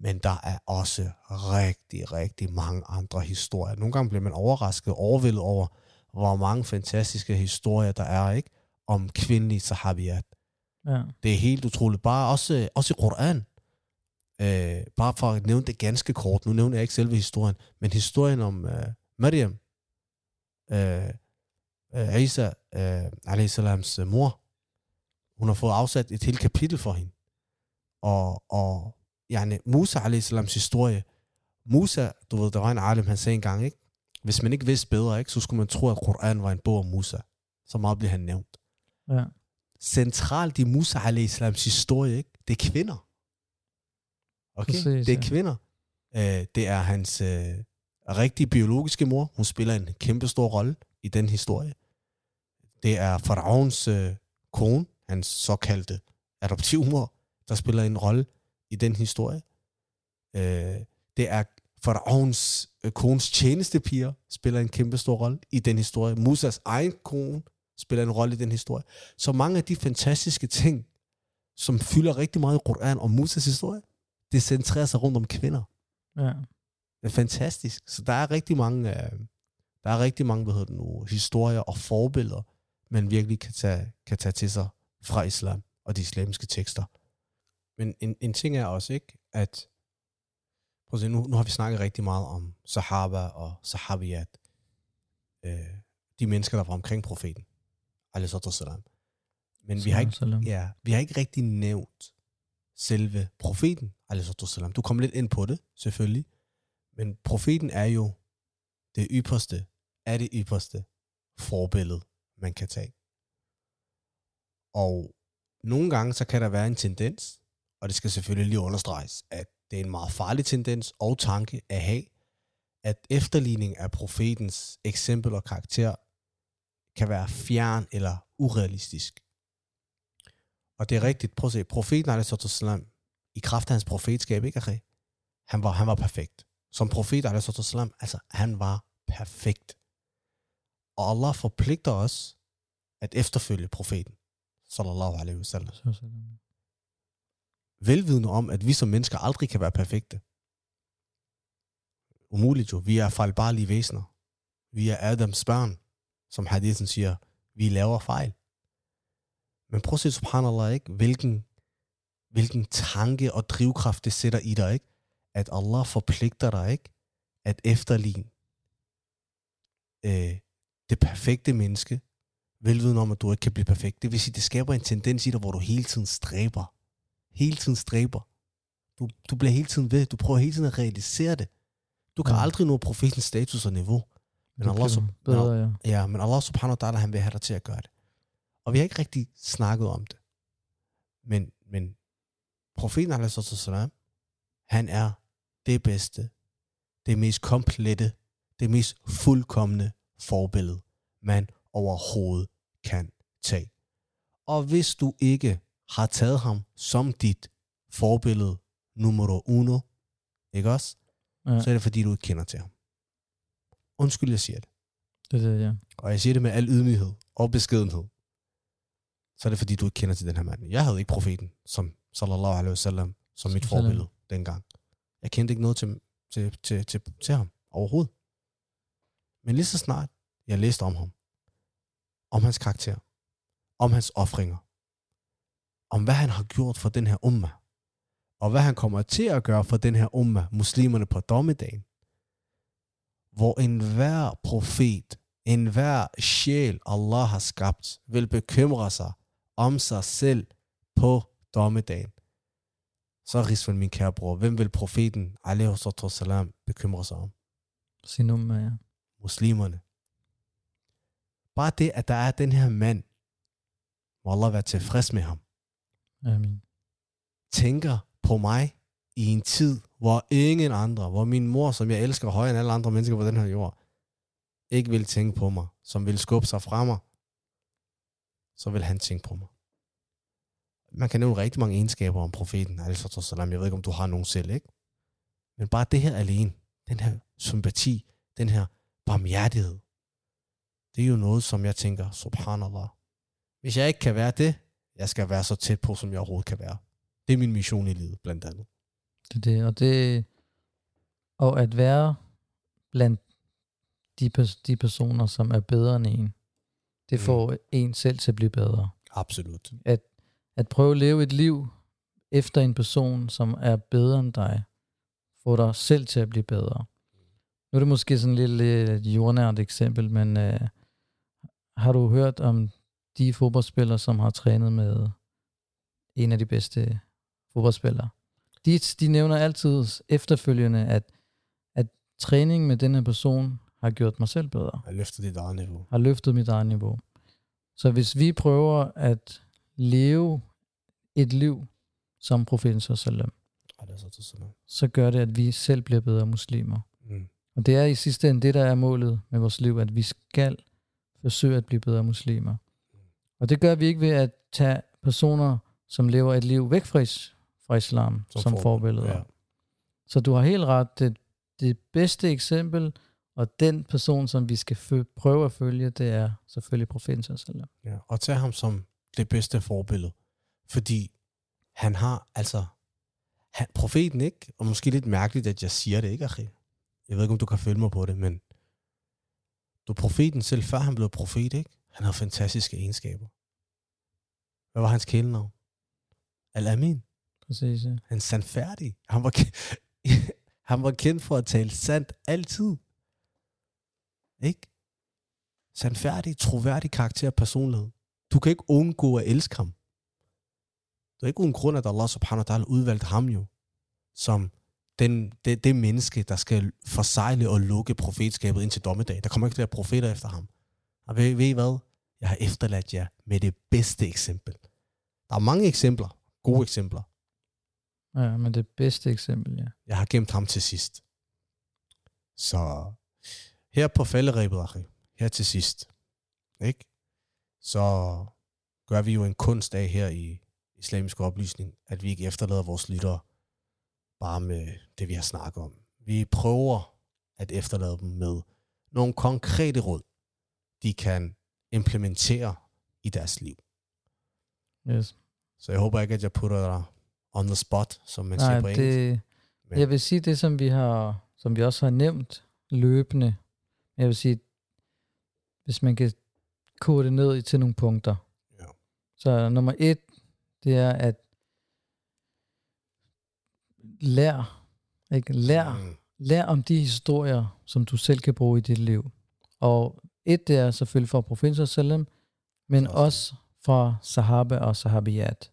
men der er også rigtig, rigtig mange andre historier. Nogle gange bliver man overrasket, overvældet over, hvor mange fantastiske historier der er, ikke? Om kvindelige sahabiyat. Ja. Det er helt utroligt. Bare også, også i Koran. Øh, bare for at nævne det ganske kort. Nu nævner jeg ikke selve historien, men historien om øh, Maryam, øh, øh, Isa, øh, alaihissalams øh, mor, hun har fået afsat et helt kapitel for hende. Og, og yani, Musa alaihissalams historie, Musa, du ved, der var en alim, han sagde engang, ikke? Hvis man ikke vidste bedre, ikke, så skulle man tro, at Koran var en bog om Musa. Så meget bliver han nævnt ja. centralt i Musa al-Islams historie, ikke? det er kvinder. Okay? Præcis, det er ja. kvinder. Øh, det er hans øh, rigtige biologiske mor. Hun spiller en kæmpe stor rolle i den historie. Det er Faraons øh, kone, hans såkaldte adoptivmor, der spiller en rolle i den historie. Øh, det er Faraons øh, kones tjenestepiger, spiller en kæmpe stor rolle i den historie. Musas egen kone spiller en rolle i den historie. Så mange af de fantastiske ting, som fylder rigtig meget i Koran om Musas historie, det centrerer sig rundt om kvinder. ja. Det er fantastisk. Så der er rigtig mange, øh, der er rigtig mange hvad hedder det nu, historier og forbilleder, man virkelig kan tage, kan tage til sig fra islam og de islamiske tekster. Men en, en ting er også ikke, at prøv at se, nu, nu har vi snakket rigtig meget om sahaba og sahabiyat. Øh, de mennesker, der var omkring profeten. Salam. Men vi har, ikke, ja, vi har ikke rigtig nævnt selve profeten. Salam. Du kom lidt ind på det, selvfølgelig. Men profeten er jo det ypperste, er det ypperste forbillede, man kan tage. Og nogle gange, så kan der være en tendens, og det skal selvfølgelig lige understreges, at det er en meget farlig tendens og tanke at have, at efterligning af profetens eksempel og karakter kan være fjern eller urealistisk. Og det er rigtigt. Prøv at se. Profeten, alaihissalam, i kraft af hans profetskab, ikke Han var, han var perfekt. Som profet, alaihissalam, altså han var perfekt. Og Allah forpligter os at efterfølge profeten, sallallahu alaihi wasallam. Velvidende om, at vi som mennesker aldrig kan være perfekte. Umuligt jo. Vi er fejlbarlige væsener. Vi er Adams børn, som hadithen siger, vi laver fejl. Men prøv at se, subhanallah, ikke? Hvilken, hvilken tanke og drivkraft det sætter i dig, ikke? At Allah forpligter dig, ikke? At efterligne øh, det perfekte menneske, velviden om, at du ikke kan blive perfekt. Det vil sige, det skaber en tendens i dig, hvor du hele tiden stræber. Hele tiden stræber. Du, du bliver hele tiden ved. Du prøver hele tiden at realisere det. Du kan Ja. aldrig nå profetens status og niveau. Men Du Allah, sub- bedre, ja. Ja, men Allah subhanahu wa ta'ala, han vil have dig til at gøre det. Og vi har ikke rigtig snakket om det. Men, men profeten alaihi han er det bedste, det mest komplette, det mest fuldkommende forbillede, man overhovedet kan tage. Og hvis du ikke har taget ham som dit forbillede nummer uno, ikke også? ja. Så er det fordi, du ikke kender til ham. Undskyld, jeg siger det. Det er det, ja. og jeg siger det med al ydmyghed og beskedenhed, så er det fordi, du ikke kender til den her mand. Jeg havde ikke profeten, som sallallahu alaihi wasallam, som mit forbillede dengang. Jeg kendte ikke noget til, til, til, til, til ham overhovedet. Men lige så snart jeg læste om ham, om hans karakter, om hans offringer, om hvad han har gjort for den her umma, og hvad han kommer til at gøre for den her umma, muslimerne på dommedagen, hvor enhver profet, enhver sjæl, Allah har skabt, vil bekymre sig om sig selv på dommedagen. Så Rizvan, min kære bror, hvem vil profeten, alaihi salam, bekymre sig om? Sin umma, ja muslimerne. Bare det, at der er den her mand, må Allah være tilfreds med ham, Amen. tænker på mig i en tid, hvor ingen andre, hvor min mor, som jeg elsker højere end alle andre mennesker på den her jord, ikke vil tænke på mig, som vil skubbe sig fra mig, så vil han tænke på mig. Man kan nævne rigtig mange egenskaber om profeten, jeg ved ikke, om du har nogen selv, ikke? Men bare det her alene, den her sympati, den her barmhjertighed, det er jo noget, som jeg tænker, subhanallah. Hvis jeg ikke kan være det, jeg skal være så tæt på, som jeg overhovedet kan være. Det er min mission i livet, blandt andet. Det er det, og det, og at være blandt de, de personer, som er bedre end en, det Mm. får en selv til at blive bedre. Absolut. At prøve at leve et liv efter en person, som er bedre end dig, får dig selv til at blive bedre. Nu er det måske sådan lidt, lidt jordnært eksempel, men øh, har du hørt om de fodboldspillere, som har trænet med en af de bedste fodboldspillere? De, de nævner altid efterfølgende, at, at træning med denne person har gjort mig selv bedre Jeg løfter dit eget niveau. har løftet mit eget niveau. Så hvis vi prøver at leve et liv som profeten sallam, så gør det, at vi selv bliver bedre muslimer. Mm. Og det er i sidste ende det, der er målet med vores liv, at vi skal forsøge at blive bedre muslimer. Og det gør vi ikke ved at tage personer, som lever et liv væk fra, is- fra islam, som, som forbilleder. Ja. Så du har helt ret. Det, det bedste eksempel, og den person, som vi skal fø- prøve at følge, det er selvfølgelig profeten sallam. Ja, og tag ham som det bedste forbillede. Fordi han har, altså, han, profeten ikke, og måske lidt mærkeligt, at jeg siger det ikke, Achi. Jeg ved ikke, om du kan følge mig på det, men du profeten selv, før han blev profet, ikke? Han havde fantastiske egenskaber. Hvad var hans kælenavn? Al-Amin. Præcis, ja. Han er sandfærdig. Han var, han var kendt for at tale sandt altid. Ikke? Sandfærdig, troværdig karakter og personlighed. Du kan ikke undgå at elske ham. Det er ikke uden grund, at Allah subhanahu wa ta'ala udvalgte ham jo, som den, det, det menneske, der skal forsejle og lukke profetskabet ind til dommedag. Der kommer ikke være profeter efter ham. Og ved, ved I hvad? Jeg har efterladt jer med det bedste eksempel. Der er mange eksempler, gode eksempler. ja, men det bedste eksempel, ja. Jeg har gemt ham til sidst. Så her på falderæbet, Achi, her til sidst, ikke? så gør vi jo en kunst af her i islamisk oplysning, at vi ikke efterlader vores lyttere bare med det, vi har snakket om. Vi prøver at efterlade dem med nogle konkrete råd, de kan implementere i deres liv. Yes. Så jeg håber ikke, at jeg putter dig on the spot, som man siger på Nej, engelsk. det, Men- jeg vil sige det, som vi har, som vi også har nævnt løbende. Jeg vil sige, hvis man kan kode det ned til nogle punkter. Ja. Så nummer et, det er at lær, ikke? Lær, Mm. lær om de historier, som du selv kan bruge i dit liv. Og et, det er selvfølgelig fra profeten sallam, men også fra sahaba og sahabiyat.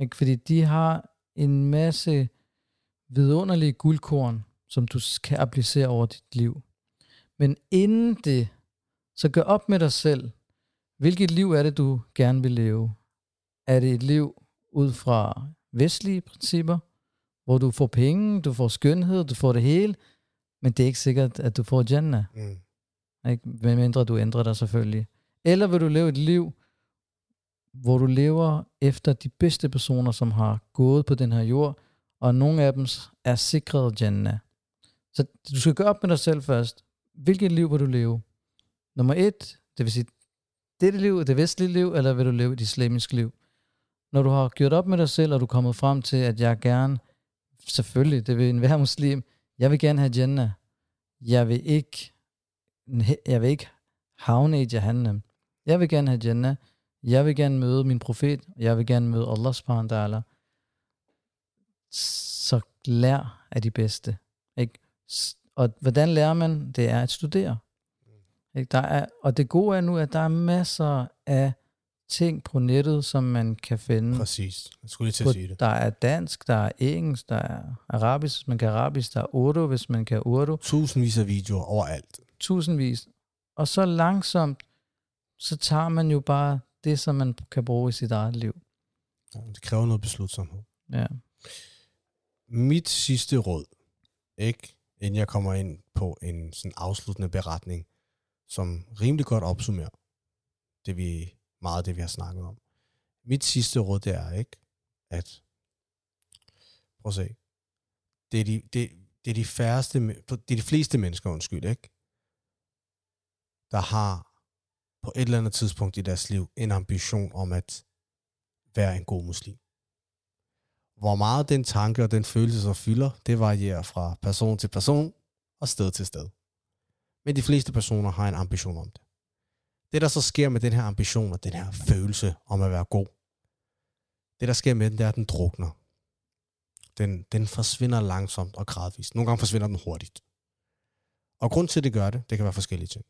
Ikke? Fordi de har en masse vidunderlige guldkorn, som du kan applicere over dit liv. Men inden det, så gør op med dig selv. Hvilket liv er det, du gerne vil leve? Er det et liv ud fra vestlige principper, hvor du får penge, du får skønhed, du får det hele, men det er ikke sikkert, at du får Jannah. Mm. Ikke? Medmindre du ændrer dig selvfølgelig. Eller vil du leve et liv, hvor du lever efter de bedste personer, som har gået på den her jord, og nogle af dem er sikret Jannah. Så du skal gøre op med dig selv først. Hvilket liv vil du leve? Nummer et, det vil sige, dette liv, det vestlige liv, eller vil du leve et islamisk liv? Når du har gjort op med dig selv, og du er kommet frem til, at jeg gerne, selvfølgelig, det vil enhver muslim, jeg vil gerne have Jannah. Jeg vil ikke jeg vil ikke havne i Jahannam. Jeg vil gerne have Jannah. Jeg vil gerne møde min profet. Jeg vil gerne møde Allah subhanahu wa ta'ala. Så lær af de bedste. Ikke? Og hvordan lærer man? Det er at studere. Ikke? Der er, og det gode er nu, at der er masser af ting på nettet, som man kan finde. Præcis. Jeg skulle lige til at sige det. der er dansk, der er engelsk, der er arabisk, hvis man kan arabisk, der er urdu, hvis man kan urdu. Tusindvis af videoer overalt. tusindvis. Og så langsomt, så tager man jo bare det, som man kan bruge i sit eget liv. Ja, det kræver noget beslutsomhed. Ja. Mit sidste råd, ikke, inden jeg kommer ind på en sådan afsluttende beretning, som rimelig godt opsummerer det vi, meget af det, vi har snakket om. Mit sidste råd, det er ikke, at prøv at se, det er de, det, det er de færreste, det er de fleste mennesker, undskyld, ikke? Der har på et eller andet tidspunkt i deres liv en ambition om at være en god muslim. Hvor meget den tanke og den følelse så fylder, det varierer fra person til person og sted til sted. Men de fleste personer har en ambition om det. Det, der så sker med den her ambition og den her følelse om at være god, det, der sker med den, det er, at den drukner. Den, den forsvinder langsomt og gradvist. Nogle gange forsvinder den hurtigt. Og grund til, at det gør det, det kan være forskellige ting.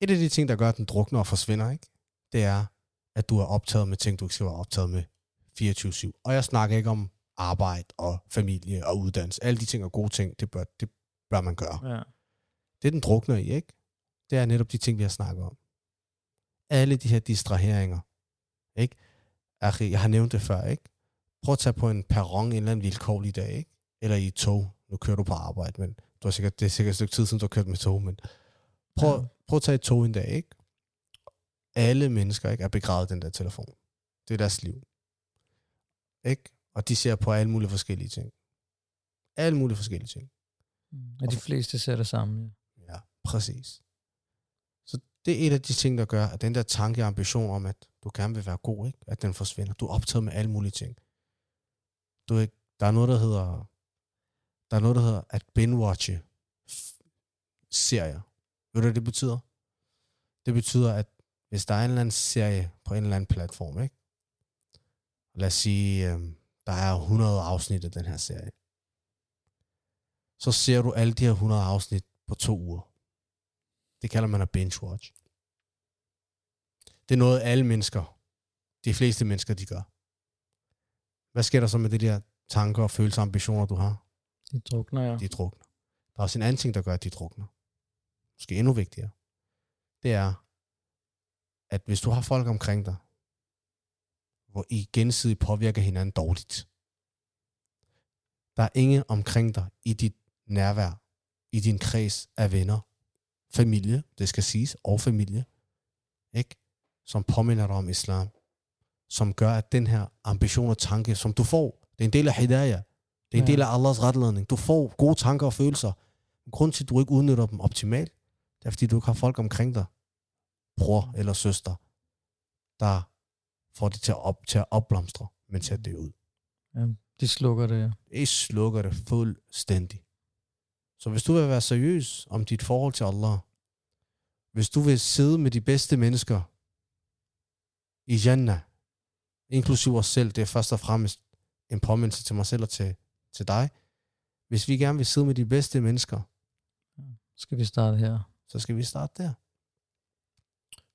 Et af de ting, der gør, at den drukner og forsvinder, ikke? det er, at du er optaget med ting, du ikke skal være optaget med 24-7. Og jeg snakker ikke om arbejde og familie og uddannelse. Alle de ting er gode ting, det bør, det bør man gøre. ja. Det, den drukner i, ikke? Det er netop de ting, vi har snakket om. Alle de her distraheringer, ikke? Jeg har nævnt det før, ikke? Prøv at tage på en perron en eller anden vilkårlig dag, ikke? Eller i tog. Nu kører du på arbejde, men du har sikkert, det er sikkert et stykke tid siden, du har kørt med tog, men prøv, Ja. prøv at tage et tog en dag, ikke? Alle mennesker ikke, er begravet den der telefon. Det er deres liv. Ikke? Og de ser på alle mulige forskellige ting. Alle mulige forskellige ting. Mm. Og de fleste ser det samme. Ja, præcis. Det er et af de ting, der gør, at den der tanke og ambition om, at du gerne vil være god, ikke? at den forsvinder. Du er optaget med alle mulige ting. Du er ikke, der er noget, der hedder, der er noget, der hedder at binge-watche serier. Ved du, hvad det betyder? Det betyder, at hvis der er en eller anden serie på en eller anden platform, ikke? lad os sige, øh, der er 100 afsnit af den her serie, så ser du alle de her 100 afsnit på to uger. Det kalder man at binge-watch. Det er noget, alle mennesker, de fleste mennesker, de gør. Hvad sker der så med de der tanker og følelser og ambitioner, du har? De drukner, ja. De drukner. Der er også en anden ting, der gør, at de drukner. Måske endnu vigtigere. Det er, at hvis du har folk omkring dig, hvor I gensidigt påvirker hinanden dårligt, der er ingen omkring dig i dit nærvær, i din kreds af venner, familie, det skal siges, og familie, ikke? som påminder dig om islam, som gør, at den her ambition og tanke, som du får, det er en del af hidayah, det er en Ja. del af Allahs retledning. Du får gode tanker og følelser. Grunden til, at du ikke udnytter dem optimalt, det er, fordi du ikke har folk omkring dig, bror eller søster, der får det til at, op, til at opblomstre, men at dø ud. De slukker det, ja. Det slukker det fuldstændig. Så hvis du vil være seriøs om dit forhold til Allah, hvis du vil sidde med de bedste mennesker i Jannah, inklusiv os selv, det er først og fremmest en påmindelse til mig selv og til, til dig. Hvis vi gerne vil sidde med de bedste mennesker, Skal vi starte her. så skal vi starte der.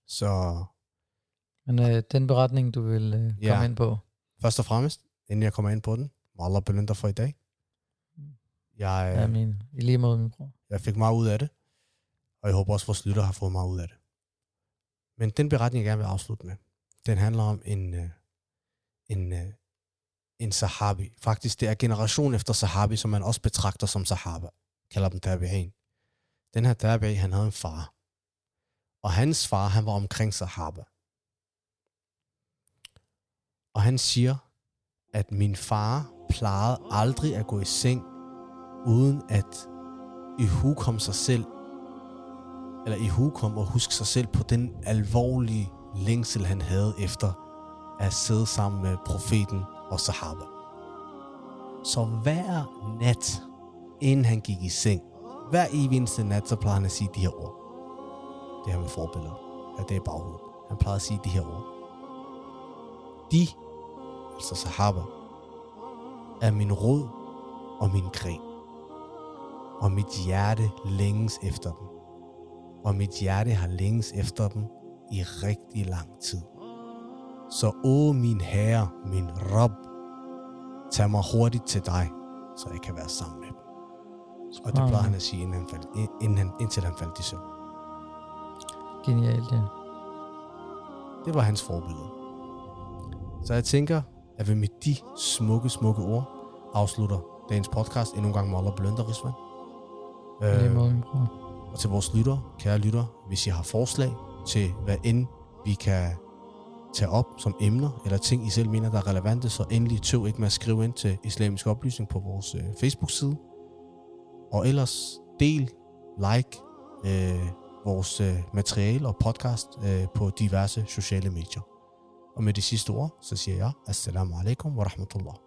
Så Men øh, den beretning, du vil øh, Ja. komme ind på, først og fremmest, inden jeg kommer ind på den, må Allah belønne dig for i dag. Jeg, ja. min, i lige måde, min bror. Jeg fik meget ud af det, og jeg håber også, at vores lytter har fået meget ud af det. Men den beretning, jeg gerne vil afslutte med, den handler om en, øh, en, øh, en sahabi. Faktisk, det er generation efter sahabi, som man også betragter som sahaba. Kalder dem tabi'in. Den her tabi'i, han havde en far. Og hans far, han var omkring sahaba. Og han siger, at min far plejede aldrig at gå i seng, uden at ihukomme sig selv, eller ihukomme og huske sig selv på den alvorlige længsel, han havde efter at sidde sammen med profeten og sahaba. Så hver nat, inden han gik i seng, hver evig eneste nat, så plejede han at sige de her ord. Det her med forbilleder. Ja, det er baghovedet. Han plejede at sige de her ord. De, altså sahaba, er min rod og min gren og mit hjerte længes efter dem. Og mit hjerte har længes efter dem i rigtig lang tid. Så åh min herre, min Rob, tag mig hurtigt til dig, så jeg kan være sammen med dem. Og det plejede han at sige, inden han faldt, inden han, indtil han faldt i søvn. Genialt, ja. Det var hans forbillede. Så jeg tænker, at vi med de smukke, smukke ord afslutter dagens podcast endnu en gang med Allah Blønder, Risvan. Øh, og til vores lytter, kære lytter, hvis I har forslag til, hvad end vi kan tage op som emner, eller ting, I selv mener, der er relevante, så endelig tøv ikke med at skrive ind til Islamisk Oplysning på vores øh, Facebook-side. Og ellers del, like øh, vores øh, materiale og podcast øh, på diverse sociale medier. Og med de sidste ord, så siger jeg, Assalamu alaikum wa rahmatullah.